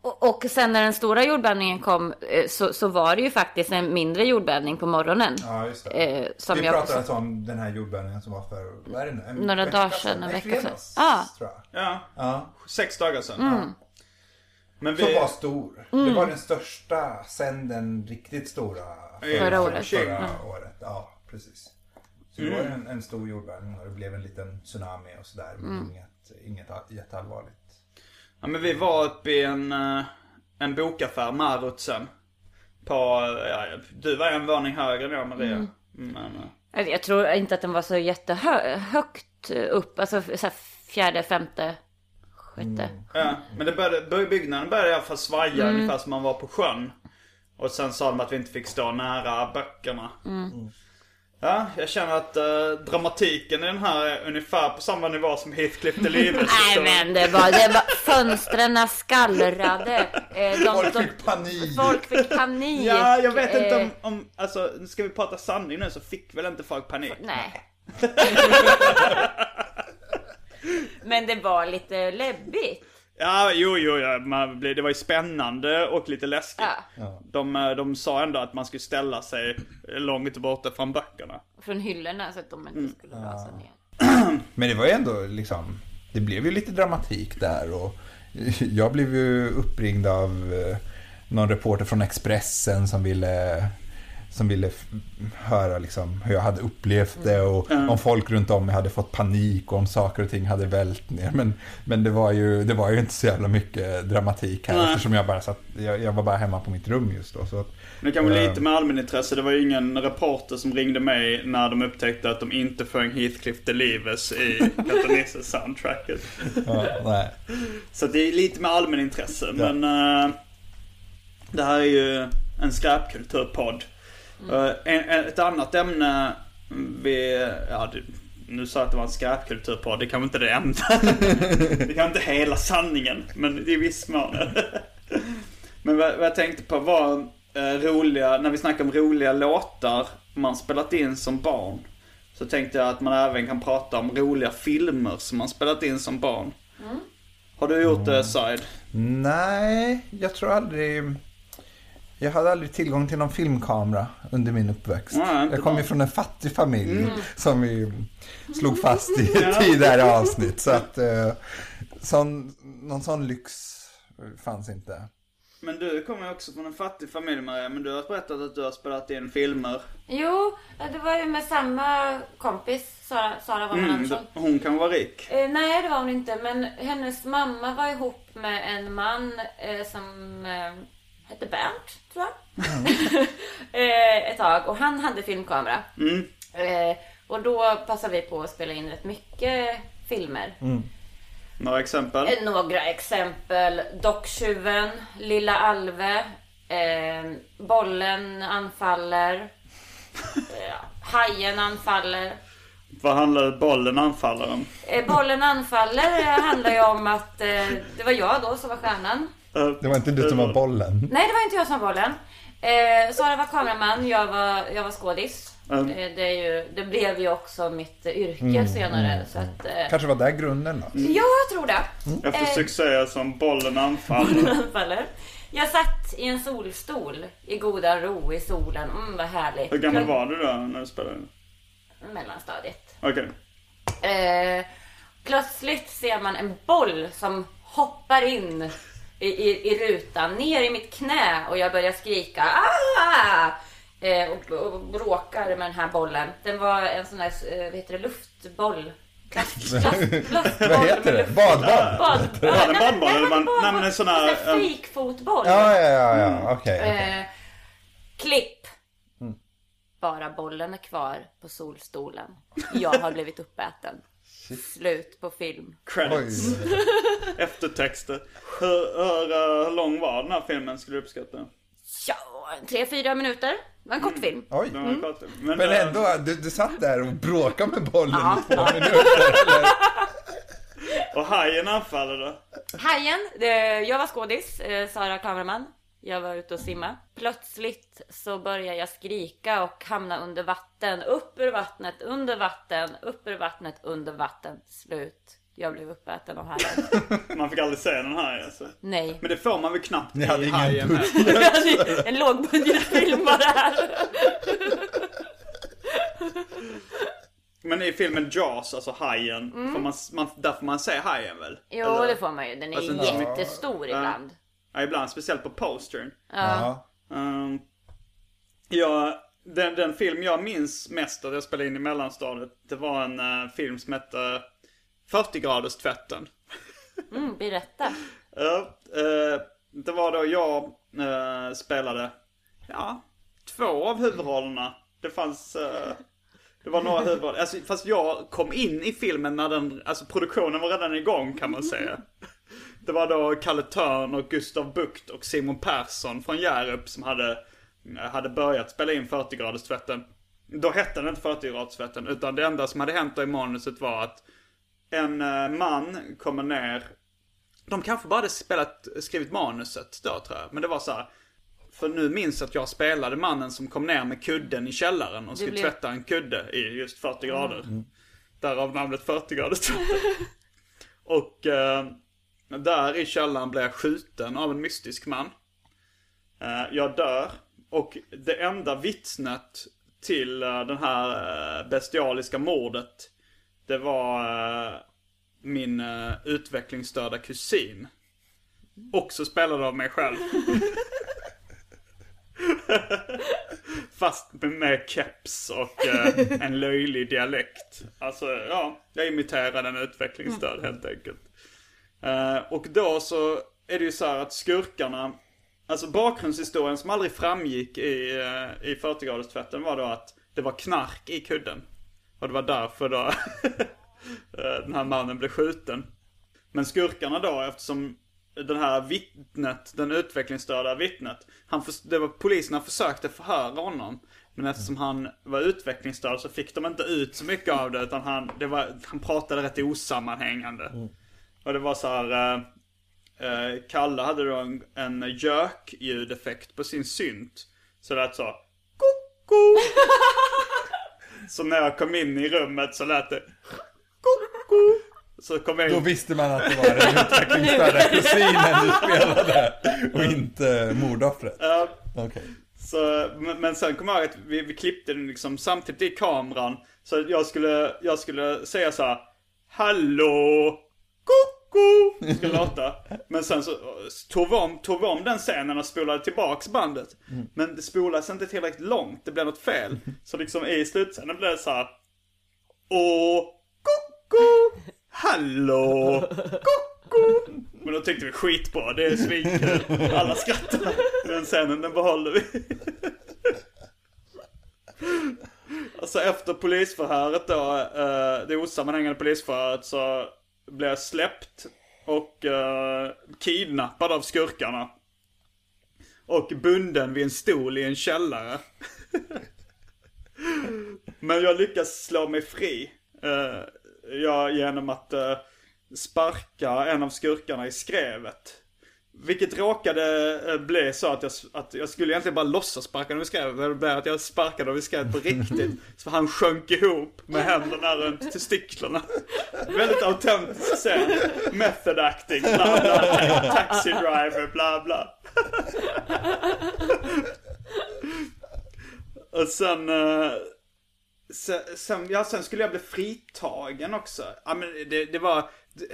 B: Och, och sen när den stora jordbävningen kom eh, så, så var det ju faktiskt en mindre jordbävning på morgonen.
C: Ja, just det.
B: Eh, som
C: Vi
B: jag
C: pratade alltså om den här jordbävningen som var för, vad är det nu? En
B: Några dagar
C: sedan?
B: en vecka sedan.
C: fredags,
B: Ja.
C: tror jag.
A: Ja,
C: Ja.
A: sex dagar sedan.
B: Mm.
A: Men
C: Som
A: vi...
C: var stor. Det var den största sen den riktigt stora
B: Förra året.
C: Förra
B: Mm.
C: året. Ja, precis. Så det var en, en stor jordbävning och det blev en liten tsunami och sådär. Men
B: Mm.
C: inget, inget jätteallvarligt.
A: Ja men vi var uppe i en, eh, en bokaffär, Marutsen. På, ja, du var en våning högre än jag Maria.
B: Mm.
A: Men, eh,
B: Alltså, Jag tror inte att den var så jättehögt upp. Alltså så här fjärde, femte, sjätte.
A: Ja, men det började, byggnaden började i alla fall svaja ungefär som man var på sjön. Och sen sa de att vi inte fick stå nära böckerna. Ja, jag känner att eh, dramatiken i den här är ungefär på samma nivå som Heathcliff Delivers.
B: Nej men det var, det var fönstren skallrade. Eh, de,
C: Folk
B: de,
C: fick panik.
B: folk fick panik.
A: Ja, jag vet inte
B: Eh,
A: om, om, alltså ska vi prata sanning nu så fick väl inte folk panik?
B: Nej. men det var lite läbbigt.
A: Ja, jo, jo, ja, man, det var ju spännande och lite läskigt.
B: Ja.
A: De, eh, de sa ändå att man skulle ställa sig långt borta från böckerna.
B: Från hyllorna så att de inte
A: Mm.
B: skulle rasa ner.
C: Men det var ju ändå liksom, det blev ju lite dramatik där och jag blev ju uppringd av eh, någon reporter från Expressen som ville som ville höra liksom hur jag hade upplevt det och om folk runt om mig hade fått panik och om saker och ting hade vält ner. Men, men det, var ju, det var ju inte så jävla mycket dramatik här
A: Nej.
C: eftersom jag bara satt, jag, jag var bara hemma på mitt rum just då. Så att,
A: Men det kan vara
C: eh,
A: lite med allmänintresse. Det var ju ingen reporter som ringde mig när de upptäckte att de inte sjöng Heathcliff Delivers i Katanisse soundtracket.
C: ja.
A: Så det är lite med allmänintresse. Men eh, det här är ju en skräpkulturpodd. Eh, en, en, ett annat ämne vi, ja det, nu sa jag att det var en skräpkulturpodd. Det kan inte det ämnet. det kan inte hela sanningen. Men i viss mån. men vad, vad jag tänkte på var eh, roliga, när vi snackar om roliga låtar man spelat in som barn. Så tänkte jag att man även kan prata om roliga filmer som man spelat in som barn. Har du gjort det Side?
C: Nej, jag tror aldrig... Jag hade aldrig tillgång till någon filmkamera under min uppväxt.
A: Nej,
C: jag kom ju från en fattig familj som vi slog fast i ett tidigare avsnitt. Så att eh, sån, någon sån lyx fanns inte.
A: Men du kommer ju också från en fattig familj Maria, men du har berättat att du har spelat in filmer.
B: Jo, det var ju med samma kompis, Sara, Sara Wollman
A: Mm,
B: Andersson.
A: hon kan vara rik.
B: Eh, nej, det var hon inte. Men hennes mamma var ihop med en man eh, som eh, hette Bernt, tror jag. eh, ett tag. Och han hade filmkamera. Eh, och då passade vi på att spela in rätt mycket filmer.
A: Några exempel?
B: Eh, Några exempel. Docktjuven, Lilla Alve, eh, Bollen anfaller, eh, Hajen anfaller.
A: Vad handlar bollen anfaller om?
B: Eh, bollen anfaller handlar ju om att eh, det var jag då som var stjärnan.
C: Det var inte du som var bollen.
B: Nej, det var inte jag som var bollen. Eh, Sara var kameraman, jag var, jag var skådis.
A: Mm.
B: Eh, det, är ju, det blev ju också mitt yrke senare. Så att, eh,
C: Kanske var där grunden då.
B: ja, jag tror det.
A: Efter
B: Eh.
A: succéer som bollen anfaller.
B: Bollen anfaller. Jag satt i en solstol i goda ro i solen. Mm, vad härligt.
A: Hur gammal var du då när du spelade?
B: Mellanstadiet.
A: Okej.
B: Eh, plötsligt ser man en boll som hoppar in i, i, i rutan, ner i mitt knä och jag börjar skrika ah! eh, och, och bråkar med den här bollen. Den var en sån där, eh, vad heter det, luftboll. Plast, plast, plastboll
C: Vad heter det? Badboll?
A: Badboll
B: nej,
A: men en sån här,
B: En sån
A: um,
B: fejkfotboll.
C: Ja, ja, ja, ja. okej. okej.
B: Eh, klipp. Bara bollen är kvar på solstolen. Jag har blivit uppäten. Slut på film.
A: Credits. Eftertexter. Hur, hur, hur lång var den här filmen skulle du uppskatta?
B: Ja, tre, fyra minuter. Det var en kort film.
C: Oj.
A: Kort. Men,
C: Men
A: eh,
C: ändå, du, du satt där och bråkade med bollen
B: Ja,
C: i två minuter. Eller?
A: Och hajen anfaller då?
B: Hajen. Det, jag var skådis. Eh, Sara kameraman. Jag var ute och simma. Plötsligt så börjar jag skrika och hamna under vatten. Upp ur vattnet, under vatten, upp ur vattnet, under vatten. Slut. Jag blev uppäten av hajen.
A: Man fick aldrig se den här alltså.
B: Nej.
A: Men det får man väl knappt
C: Ni hade
A: i hajen med.
B: en lågbudgetfilm var det här.
A: Men i filmen Jaws, alltså hajen, får man, man, där får man se hajen väl?
B: Jo,
A: Eller?
B: det får man ju. Den är
A: Alltså,
B: jättestor ibland.
A: Ja, ibland, speciellt på postern.
C: Ja.
A: Um, ja, den, den film jag minns mest att jag spelade in i mellanstadiet, det var en eh, film som hette 40 graders tvätten.
B: Mm, berätta.
A: Ja, eh, det var då jag eh, spelade, ja, två av huvudrollerna. Det fanns, Det var några huvudroller. Alltså, fast jag kom in i filmen när den, alltså produktionen var redan igång kan man säga. Det var då Kalle Törn och Gustav Bukt och Simon Persson från Hjärup som hade, hade börjat spela in 40 graders tvätten. Då hette den inte 40 graders tvätten utan det enda som hade hänt då i manuset var att en eh, man kommer ner. De kanske bara hade spelat, skrivit manuset då tror jag. Men det var så här. För nu minns jag att jag spelade mannen som kom ner med kudden i källaren och skulle
B: blev-
A: tvätta en kudde i just 40 grader. Därav namnet 40 graders tvätten. och eh, där i källaren blev jag skjuten av en mystisk man. Eh, jag dör. Och det enda vittnet till eh, den här eh, bestialiska mordet. Det var min utvecklingsstörda kusin. Också spelad av mig själv. Fast med, keps och en löjlig dialekt. Alltså, ja, jag imiterade en utvecklingsstörd helt enkelt. Eh, och då så är det ju så här att skurkarna, alltså bakgrundshistorien som aldrig framgick i, uh, i 40-graderstvätten var då att det var knark i kudden. Och det var därför då eh, den här mannen blev skjuten. Men skurkarna då, eftersom den här vittnet, den utvecklingsstörda vittnet, han för, det var poliserna försökte förhöra honom. Men eftersom han var utvecklingsstörd så fick de inte ut så mycket av det utan han, det var, han pratade rätt osammanhängande. Mm. Och det var så här. Eh, eh, Kalle hade då en, en gök-ljudeffekt på sin synt. Så det lät så. Koko! så när jag kom in i rummet så lät det. Koko! Så kom jag
C: Då
A: in.
C: visste man att det var den utvecklingsstörda kusinen du spelade och inte mordoffret.
A: Ja,
C: Okej.
A: Så, men, men sen kom jag ihåg att vi, vi klippte den liksom samtidigt i kameran. Så jag skulle, jag skulle säga så här. Hallå! Koko! Ska låta. Men sen så tog vi, om, tog vi om den scenen och spolade tillbaks bandet. Men det spolades inte tillräckligt långt. Det blev något fel. Så liksom i slutscenen blev det så här. Åh, koko! Hallå! Koko! Men då tyckte vi skitbra, det är svinkul. Alla skrattar. Den scenen, den behåller vi. Alltså efter polisförhöret då, eh, det osammanhängande polisförhöret så blev släppt och eh, kidnappad av skurkarna. Och bunden vid en stol i en källare. Men jag lyckas slå mig fri. Eh, jag, genom att eh, sparka en av skurkarna i skrevet. Vilket råkade eh, bli så att jag, att jag skulle egentligen bara låtsas sparka honom i skrevet. Men det blev att jag sparkade honom i skrevet på riktigt. Så han sjönk ihop med händerna runt testiklarna. Väldigt autentisk scen. Method acting, bla bla. Taxi driver, bla bla. Och sen... eh, Sen, sen, ja, sen skulle jag bli fritagen också. Ja, men det, det var,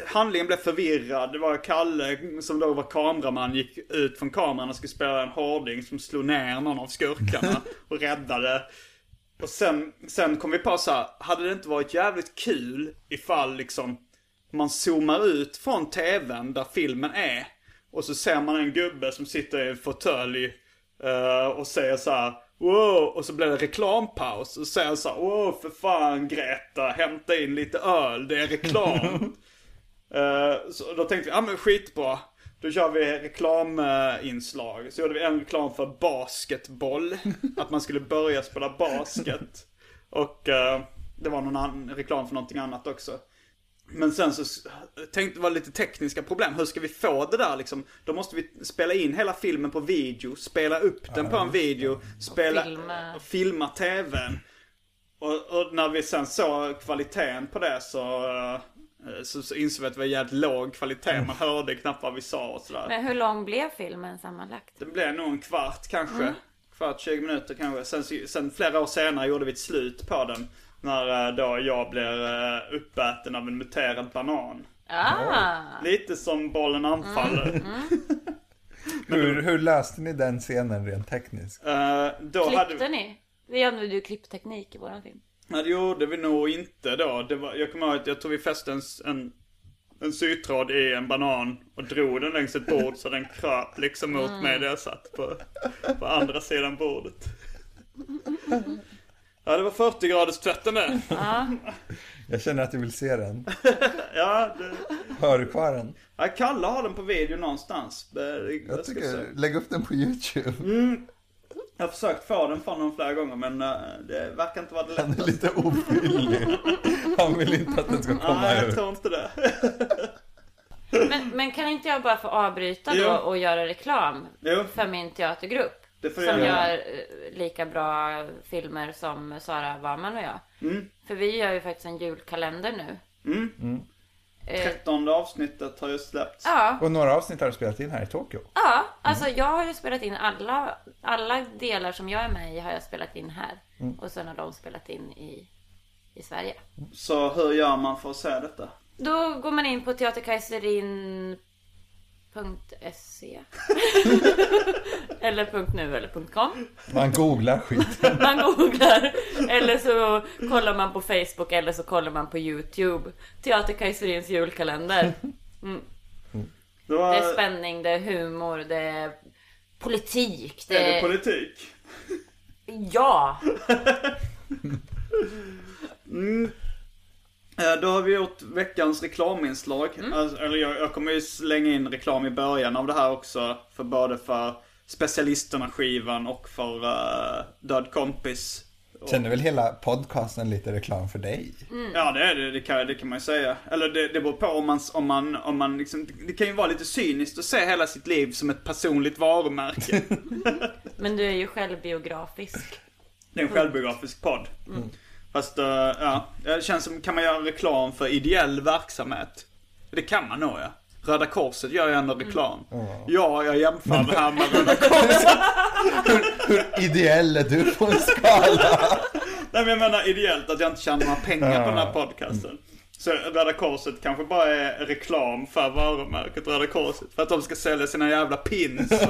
A: handlingen blev förvirrad. Det var Kalle som då var kameraman, gick ut från kameran och skulle spela en hårding som slog ner någon av skurkarna och räddade. Och sen, sen kom vi på så här, hade det inte varit jävligt kul ifall liksom man zoomar ut från tvn där filmen är. Och så ser man en gubbe som sitter i en fåtölj eh, och säger så här. Wow, och så blir det reklampaus. Och säger så här, wow för fan Greta, hämta in lite öl, det är reklam. Eh, så då tänkte vi, ja men skitbra. Då kör vi reklaminslag. Så gjorde vi en reklam för basketboll. Att man skulle börja spela basket. Och eh, det var någon annan reklam för någonting annat också. Men sen så tänkte det var lite tekniska problem. Hur ska vi få det där liksom? Då måste vi spela in hela filmen på video, spela upp den på en video, spela,
B: filma.
A: och filma tvn. Och, och när vi sen såg kvaliteten på det så, eh, så, så insåg vi att det var jävligt låg kvalitet. Man hörde knappt vad vi sa och sådär.
B: Men hur lång blev filmen sammanlagt?
A: Det blev nog en kvart kanske. Kvart, 20 minuter kanske. Sen, sen flera år senare gjorde vi ett slut på den. När eh, då jag blev eh, uppäten av en muterad banan.
B: Ah!
A: Lite som bollen anfaller.
C: Hur, hur löste ni den scenen rent tekniskt?
A: Eh, då hade
B: Klippte ni? Vi använde ju klippteknik i våran film.
A: Nej, det gjorde vi nog inte då. Det var, jag kommer ihåg att jag tror vi fäste en, en, en sytråd i en banan och drog den längs ett bord så den kröp liksom mot mig där jag satt på, på andra sidan bordet. Ja, det var 40 graders tvätten det.
C: Jag känner att jag vill se den.
A: Ja, det...
C: Har du kvar den?
A: ja, Kalle har den på video någonstans.
C: Jag
A: se.
C: tycker, lägg upp den på YouTube.
A: Jag har försökt få den från honom flera gånger men eh, det verkar inte vara det
C: Han är
A: lättaste.
C: lite ofyllig. Han vill inte att den ska komma
A: Nej, jag
C: ut.
A: tror inte det.
B: Men, men kan inte jag bara få avbryta
A: Jo.
B: då och göra reklam
A: Jo.
B: för min teatergrupp?
A: Det får
B: som
A: jag
B: gör
A: göra.
B: eh, lika bra filmer som Sara Warman och jag.
A: Mm.
B: För vi gör ju faktiskt en julkalender nu. Eh,
A: 13 avsnittet har ju släppts.
B: ja,
C: Och några avsnitt har du spelat in här i Tokyo.
B: ja, alltså jag har ju spelat in alla, alla delar som jag är med i har jag spelat in här. Och sen har de spelat in i, i Sverige.
A: Så hur gör man för att se detta?
B: Då går man in på teaterkaiserin.se Eller .nu eller .com.
C: Man googlar skiten.
B: Man googlar. Eller så kollar man på Facebook eller så kollar man på Youtube. Teaterkaiserins julkalender.
A: Det, var,
B: Det är spänning, det är humor, det är politik det
A: är det
B: är...
A: politik?
B: Ja!
A: Eh, Då har vi gjort veckans reklaminslag. Alltså, eller jag, jag kommer ju slänga in reklam i början av det här också. För både för Specialisterna-skivan och för uh, Död kompis.
C: Känner väl hela podcasten lite reklam för dig?
A: Ja det är det, det kan, det kan man ju säga. Eller det, det beror på om man, om man, om man liksom, det kan ju vara lite cyniskt att se hela sitt liv som ett personligt varumärke.
B: Men du är ju självbiografisk
A: Det är en självbiografisk podd. Fast, eh, ja, det känns som, kan man göra reklam för ideell verksamhet? Det kan man nog ja. Röda Korset gör ju ändå reklam. Ja, jag jämför det här med Röda Korset.
C: Hur ideell är du på en skala?
A: Nej men jag menar ideellt att jag inte tjänar några pengar på den här podcasten. Så Röda Korset kanske bara är reklam för varumärket Röda Korset. För att de ska sälja sina jävla pins.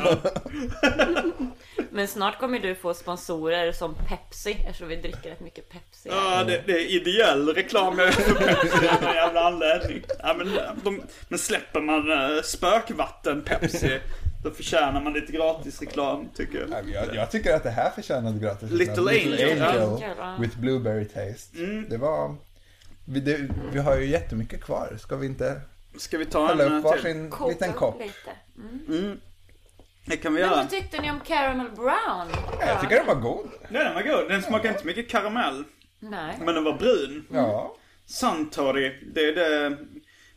B: Men snart kommer du få sponsorer som Pepsi Eftersom vi dricker rätt mycket Pepsi
A: Ja, det, det är ideell reklam jag gör för Pepsi av någon jävla anledning. Ja, men, de, men släpper man uh, spökvatten Pepsi, då förtjänar man lite gratis reklam tycker jag.
C: Jag, jag tycker att det här förtjänade gratis.
A: Little Angel,
B: ja. Mm.
C: with blueberry taste. Det var... Vi, det, vi har ju jättemycket kvar. Ska vi inte
A: Ska vi ta
C: hälla
A: en
C: upp
A: till?
C: varsin
B: Koka
C: liten kopp?
B: lite.
A: Det kan vi
B: Men
A: göra.
B: vad tyckte ni om Caramel Brown?
C: Jag tycker den var god.
A: Nej, den var god. Den smakar inte så mycket karamell.
B: Nej.
A: Men den var brun.
C: Ja.
A: Suntory, det är det...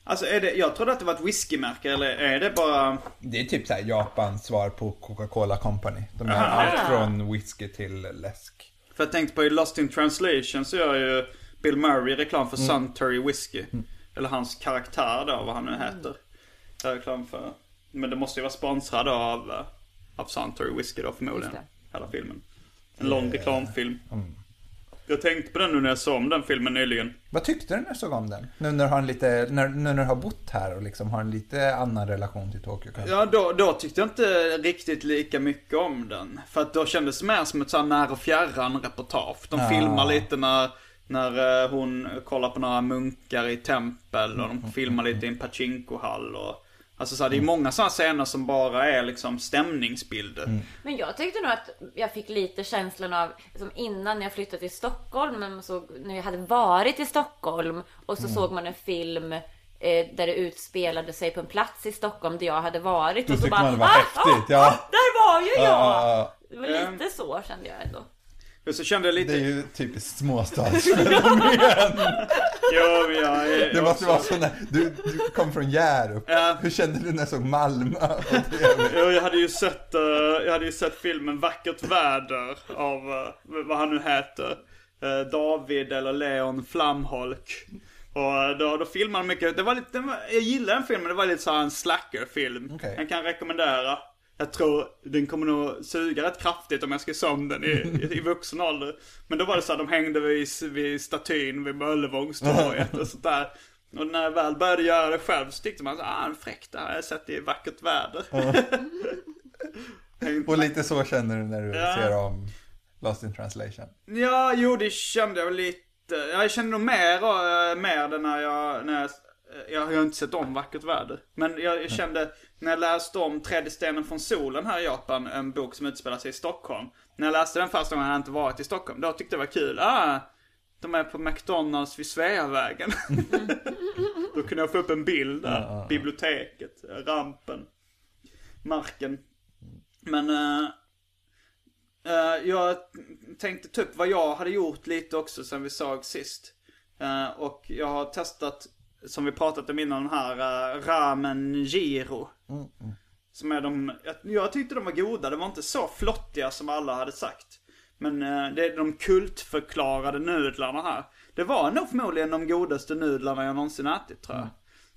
A: Alltså är det, jag trodde att det var ett whiskymärke eller är det bara...
C: Det är typ så här Japans svar på Coca-Cola Company. De gör allt från whisky till läsk.
A: För jag tänkte på i Lost in translation så gör ju Bill Murray reklam för Suntory Whiskey. Eller hans karaktär då, vad han nu heter. Gör reklam för. Men det måste ju vara sponsrad av, eh, av Suntory Whiskey då förmodligen. Hela filmen. En lång reklamfilm. Jag tänkte på den nu när jag såg om den filmen nyligen.
C: Vad tyckte du när du såg om den? Nu när du har, en lite, när, nu när du har bott här och liksom har en lite annan relation till Tokyo kanske?
A: Ja, då, då tyckte jag inte riktigt lika mycket om den. För att då kändes det mer som ett sånt här när och fjärran reportage. De
C: Ah.
A: filmar lite när, när eh, hon kollar på några munkar i tempel och de filmar lite i en pachinkohall och Alltså så här, det är många sådana scener som bara är liksom stämningsbilder.
B: Men jag tyckte nog att jag fick lite känslan av, som innan jag flyttade till Stockholm, men så, när jag hade varit i Stockholm och så såg man en film eh, där det utspelade sig på en plats i Stockholm där jag hade varit.
C: Då
B: och så bara,
C: man det var
B: ah,
C: häftigt,
B: ah,
C: ja.
B: ah, där var ju jag!
C: Ja,
B: Det var lite så kände jag ändå.
A: Och så kände jag lite...
C: det är ju typiskt småstadsfenomen.
A: Jo, men jag är
C: Det måste
A: också-
C: vara sån där, du, du kom från Hjärup.
A: Ja.
C: Hur kände du när du såg Malmö?
A: Jo, jag hade ju sett, eh, jag hade ju sett filmen Vackert väder av, eh, vad han nu heter. eh, David eller Leon Flamholk. Och då, då filmade han mycket, det var lite, jag gillar den filmen, det var lite så en slackerfilm.
C: Okej.
A: Jag kan rekommendera. Jag tror den kommer nog suga rätt kraftigt om jag ska se om den i, i, i vuxen ålder. Men då var det så här, de hängde vid, vid statyn vid Möllevångstorget och sånt där. Och när jag väl började göra det själv så tyckte man så ah, en fräck det här har jag sett i vackert väder. Hängt
C: Och lite så känner du när du
A: Ja.
C: ser om Lost in translation.
A: Ja, jo det kände jag väl lite. Jag kände nog mer, äh, mer det när jag, när jag jag har inte sett om Vackert väder. Men jag, jag kände, när jag läste om Tredje stenen från solen här i Japan, en bok som utspelar sig i Stockholm. När jag läste den första gången hade jag inte varit i Stockholm. Då tyckte jag det var kul. Ah, de är på McDonalds vid Sveavägen. Då kunde jag få upp en bild där. Biblioteket, rampen, marken. Men eh, eh, jag tänkte upp vad jag hade gjort lite också sen vi såg sist. Eh, och jag har testat, som vi pratat om innan här, uh, ramen giro. Som är de, jag, jag tyckte de var goda, de var inte så flottiga som alla hade sagt. Men eh, det är de kultförklarade nudlarna här. Det var nog förmodligen de godaste nudlarna jag någonsin ätit tror jag.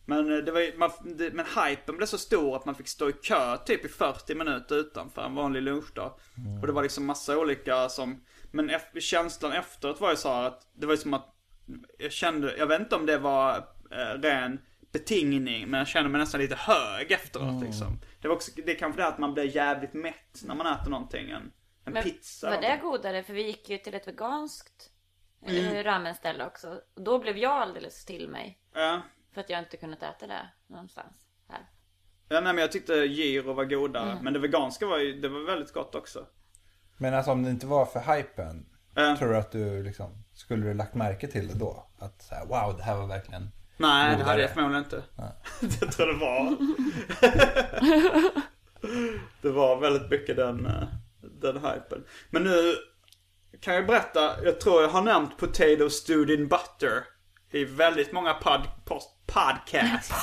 A: Men, eh, det var, man, det, men hypen blev så stor att man fick stå i kö typ i 40 minuter utanför en vanlig lunchdag. Och det var liksom massa olika som... Men ef- känslan efteråt var ju så här att det var ju som att jag kände, jag vet inte om det var eh, ren betingning, men jag kände mig nästan lite hög efteråt liksom. Det var också, det är kanske det att man blir jävligt mätt när man äter någonting. En, en
B: Men
A: pizza.
B: var det godare? För vi gick ju till ett veganskt mm. ramenställe också. Och då blev jag alldeles till mig.
A: Ja.
B: För att jag inte kunnat äta det någonstans här.
A: Ja, nej men jag tyckte gyro var godare. Men det veganska var ju, det var väldigt gott också.
C: Men alltså om det inte var för hypen,
A: Ja.
C: tror du att du liksom, skulle du lagt märke till det då? Att så här, wow, det här var verkligen...
A: Nej, det hade jag förmodligen inte. det tror jag det var. det var väldigt mycket den, eh, den hypen. Men nu kan jag berätta, jag tror jag har nämnt potato stewed in butter i väldigt många pod, post, podcasts.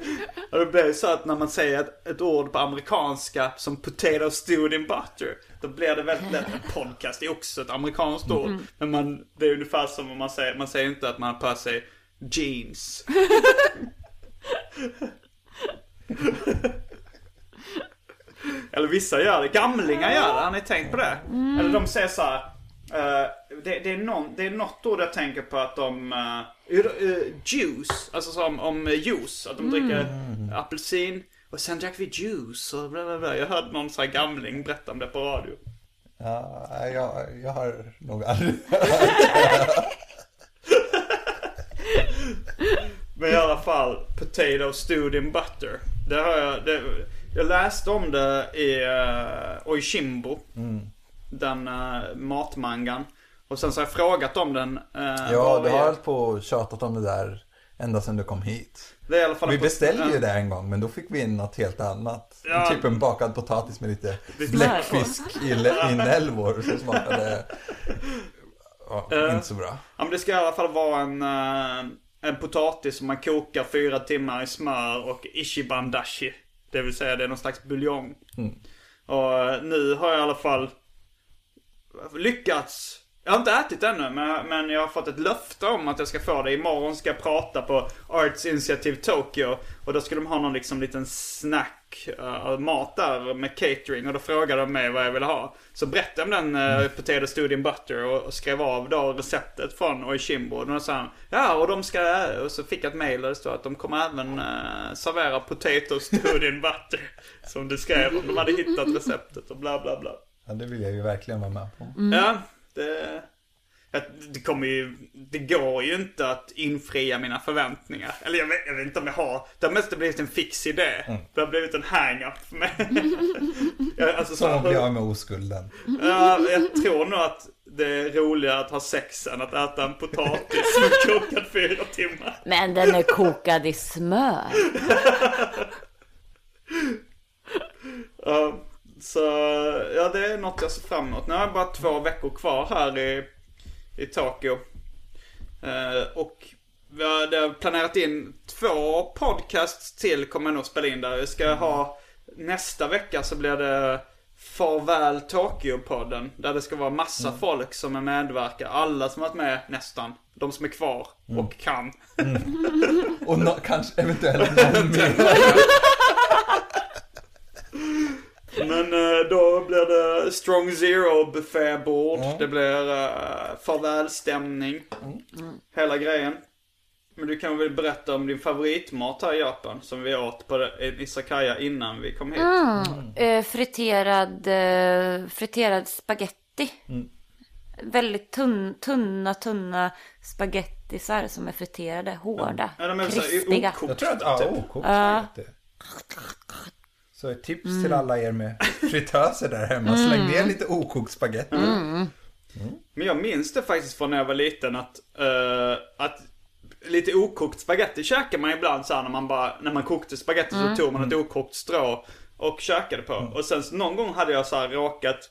A: Och det blir så att när man säger ett, ett ord på amerikanska som potato stewed in butter. Då blir det väldigt lätt en podcast. Det är också ett amerikanskt ord. Men man, det är ungefär som om man säger, man säger inte att man har på sig jeans. Eller vissa gör det. Gamlingar gör det. Har ni tänkt på det? Eller de säger så här. eh, det, det, är någon, det är något ord jag tänker på att de... Uh, juice. Alltså som om uh, juice. Att de dricker apelsin. Och sen drack vi juice och bla bla bla. Jag hörde någon sån här gamling berätta om det på radio.
C: Ja, jag, jag har nog aldrig...
A: Men i alla fall, potato stewed in butter. Det har jag, det, jag läste om det i uh, Oishimbo. Den uh, matmangan. Och sen så har jag frågat om den. Uh,
C: Ja, du har hållit på och tjatat om det där ända sedan du kom hit. Vi beställde ju det en gång, men då fick vi in något helt annat.
A: Ja.
C: Typ en bakad potatis med lite bläckfisk i inälvor som smakade ja, inte så bra.
A: Ja men det ska i alla fall vara en, en potatis som man kokar fyra timmar i smör och ichiban dashi. Det vill säga det är någon slags buljong. Och eh, nu har jag i alla fall lyckats. Jag har inte ätit ännu men, men jag har fått ett löfte om att jag ska få det. Imorgon ska jag prata på Arts Initiative Tokyo. Och då ska de ha någon liksom liten snack, uh, mat där med catering. Och då frågade de mig vad jag ville ha. Så berättade jag om den uh, Potato Stewed in Butter och, och skrev av då receptet från Oishimbo. Och då sa han, ja och de ska, och så fick jag ett mail där det stod att de kommer även uh, servera Potato Stewed in Butter. Som du skrev om de hade hittat receptet och bla bla bla.
C: Ja, det vill jag ju verkligen vara med på.
A: Ja, det... Det kommer ju... Det går ju inte att infria mina förväntningar. Eller jag vet, jag vet inte om jag har. Det har mest blivit en fix idé. Det har blivit en hang-up för mig. Jag- alltså, så,
C: Som att bli av med oskulden.
A: ja, jag tror nog att det är roligare att ha sex än att äta en potatis som är kokad fyra timmar.
B: Men den är kokad i smör.
A: Ja, så ja, det är något jag ser fram emot. Nu har jag bara två veckor kvar här i, i Tokyo. Eh, och vi har, planerat in två podcasts till kommer jag nog spela in där. Vi ska ha nästa vecka så blir det Farväl Tokyo-podden. Där det ska vara massa folk som är medverkar. Alla som varit med nästan. De som är kvar och kan.
C: Och nå- kanske eventuellt någon mer.
A: Men eh, då blir det Strong Zero buffébord. Det blir uh, farvälstämning. Hela grejen. Men du kan väl berätta om din favoritmat här i Japan som vi åt på Isakaya innan vi kom hit.
B: Eh, friterad, eh, friterad spaghetti. väldigt tunn, tunna, tunna spagettisar som är friterade, hårda,
A: Ja, de är så här
B: krispiga.
C: Jag tror att, ja,
A: Typ.
C: okokt spagetti. Så ett tips till alla er med fritöser där hemma. Släng ner lite okokt spagetti.
A: Men jag minns det faktiskt från när jag var liten att, eh, att lite okokt spaghetti käkar man ibland så här när man bara, när man kokte spaghetti så tog man ett okokt strå och käkade på. Och sen någon gång hade jag så här råkat,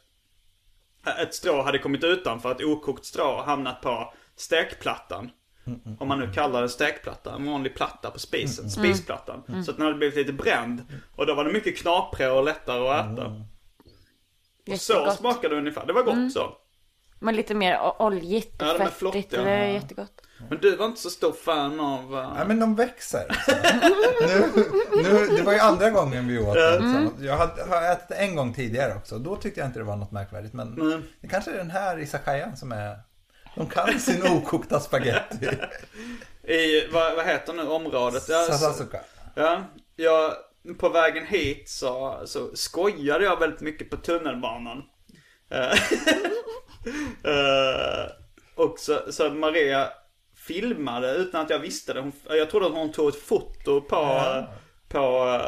A: ett strå hade kommit utanför ett okokt strå och hamnat på stekplattan. Om man nu kallar det stekplatta, en vanlig platta på spisen, spisplattan. Så att den hade blivit lite bränd. Och då var det mycket knaprigare och lättare att äta. Och så smakade det ungefär, det var gott så.
B: Men lite mer oljigt och
A: Ja, de är
B: fettigt. Det är jättegott.
A: Men du var inte så stor fan av... Uh...
C: Ja, men de växer. nu, nu, det var ju andra gången vi åt den.
B: Mm.
C: Jag hade, har ätit det en gång tidigare också. Då tyckte jag inte det var något märkvärdigt. Men det kanske är den här izakayan som är... De kan sin okokta spagetti.
A: I, vad, vad heter nu området? Ja,
C: Sasasuka.
A: ja, jag, på vägen hit så, så skojade jag väldigt mycket på tunnelbanan. Eh, eh, och så, så Maria filmade utan att jag visste det. Hon, jag trodde att hon tog ett foto på... på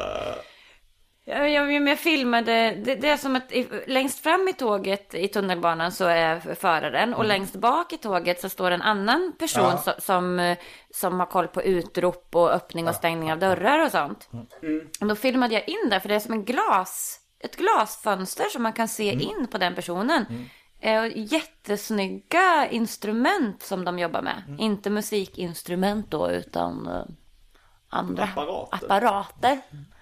A: eh,
B: Ja, jag, jag filmade, det, det är som att längst fram i tåget i tunnelbanan så är föraren och längst bak i tåget så står en annan person
C: Ja.
B: som, som, eh, som har koll på utrop och öppning och stängning av dörrar och sånt. Och då filmade jag in där för det är som en glas, ett glasfönster som man kan se in på den personen. Eh, och jättesnygga instrument som de jobbar med. Inte musikinstrument då utan eh, andra
A: Apparater.
B: apparater.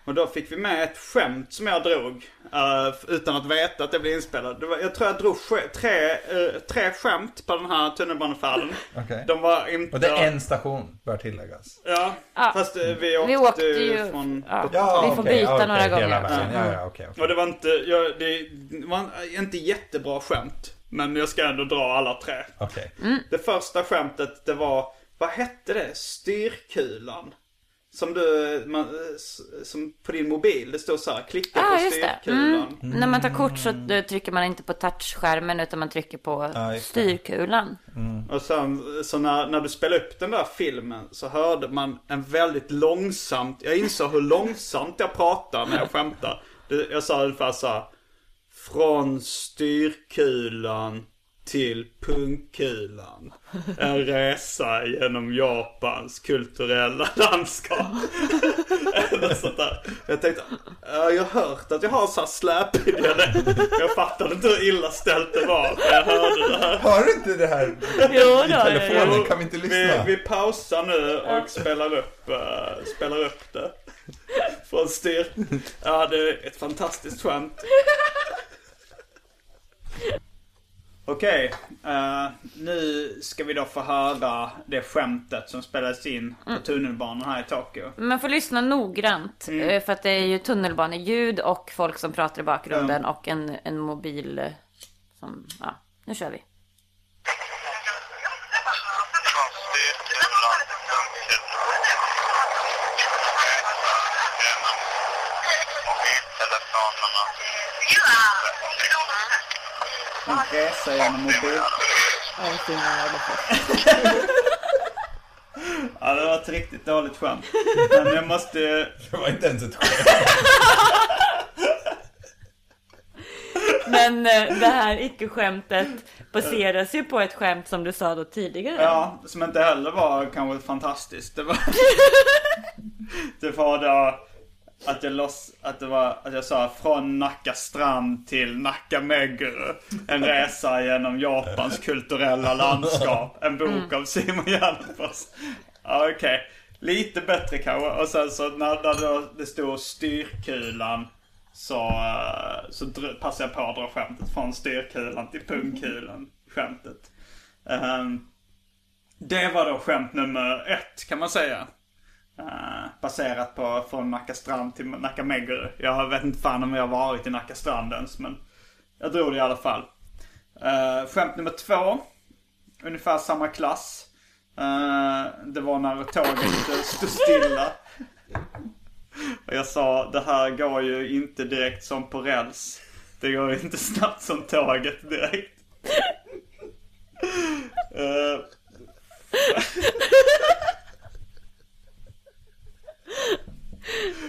A: Och då fick vi med ett skämt som jag drog. eh, utan att veta att det blev inspelat. Det var, jag tror jag drog sk- tre, eh, tre skämt på den här tunnelbanefärden.
C: Okej.
A: De var inte...
C: Och det är en station, bör tilläggas.
A: Ja,
B: Ja.
A: fast eh, vi åkte,
B: Vi åkte ju...
A: från...
B: Ja, vi får
C: okej,
B: byta
C: okej,
B: några gånger.
C: Ja, ja, okej. okej.
A: Och det var inte, ja, det var inte jättebra skämt. Men jag ska ändå dra alla tre.
C: Okej.
A: Det första skämtet det var, vad hette det? Styrkulan. Som du, man, s- som på din mobil, det står så här, klicka
B: Ja,
A: på styrkulan.
B: Mm. När man tar kort så eh, trycker man inte på touchskärmen utan man trycker på
C: det.
B: styrkulan.
A: Och sen, så när, när du spelade upp den där filmen så hörde man en väldigt långsamt, jag insåg hur långsamt jag pratar när jag skämtar. Jag sa ungefär så här, Från styrkulan till pungkulan. En resa genom Japans kulturella landskap. Eller sånt där. Jag tänkte, ja, jag har hört att jag har så här släpig dialekt. Jag fattade inte hur illa ställt det var. Jag hörde det här.
C: Har du inte det här
B: Jo,
C: i telefonen?
A: Jo,
C: Kan vi inte
A: Vi,
C: lyssna?
A: vi pausar nu och spelar upp, eh, spelar upp det. Från styr. Ja, det är ett fantastiskt skämt. Okej, eh, nu ska vi då få höra det skämtet som spelades in på tunnelbanan här i Tokyo.
B: Man får lyssna noggrant. eh, För att det är ju tunnelbaneljud och folk som pratar i bakgrunden och en, en mobil eh, som... Ja, nu kör vi.
A: En resa genom mobil. Ja, det var ett riktigt dåligt skämt. Men jag måste...
C: Det var inte ens ett skämt.
B: Men eh, det här icke-skämtet baseras ju på ett skämt som du sa då tidigare.
A: Ja, som inte heller var kanske fantastiskt. Det var... det var då att jag loss... Att det var... Att jag sa från Nacka strand till Nacka Meguru. En resa genom Japans kulturella landskap. En bok av Simon Gärdenfors. Ja, okej. Lite bättre kanske. Och sen så när, när det stod styrkulan. Så, eh, så passade jag på att dra skämtet från styrkulan till pungkulan. Skämtet. Ehm, det var då skämt nummer ett kan man säga. Eh, baserat på från Nacka strand till Nacka Meguru. Jag vet inte fan om jag har varit i Nacka strand ens men jag drog det i alla fall. Uh, skämt nummer två. Ungefär samma klass. Eh, det var när tåget stod stilla. Och jag sa det här går ju inte direkt som på räls. Det går ju inte snabbt som tåget direkt.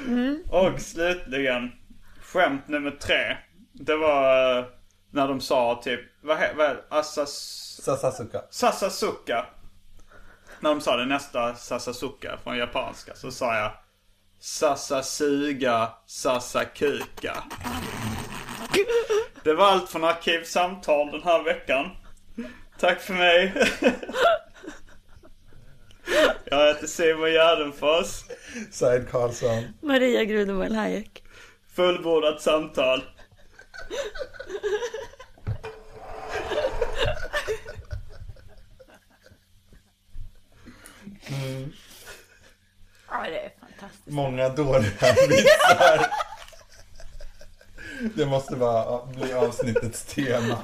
A: Eh, Och slutligen, skämt nummer tre. Det var eh, när de sa typ, vad he- vad är Assas...
C: Sasasuka.
A: Sasasuka. När de sa det nästa Sasasuka från japanska så sa jag Sasasuga Sasakuka. Det var allt från Arkivsamtal den här veckan. Tack för mig. Jag heter Simon Gärdenfors.
C: Said Karlsson.
B: Maria Grudemöll Hayek.
A: Fullbordat samtal.
B: Ja, det är fantastiskt.
C: Många dåliga vitsar. Det måste vara, bli avsnittets tema.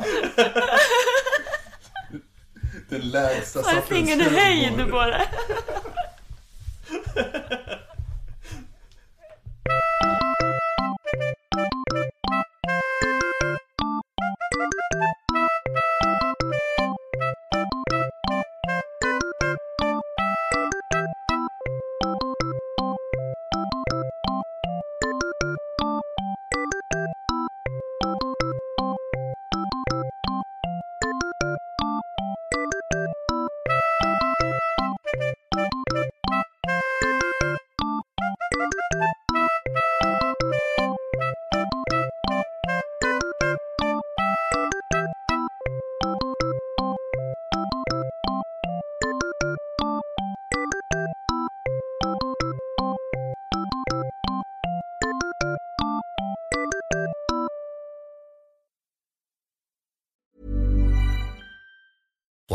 C: Den lägsta
B: Har
C: sortens
B: ingen
C: humor.
B: höjd på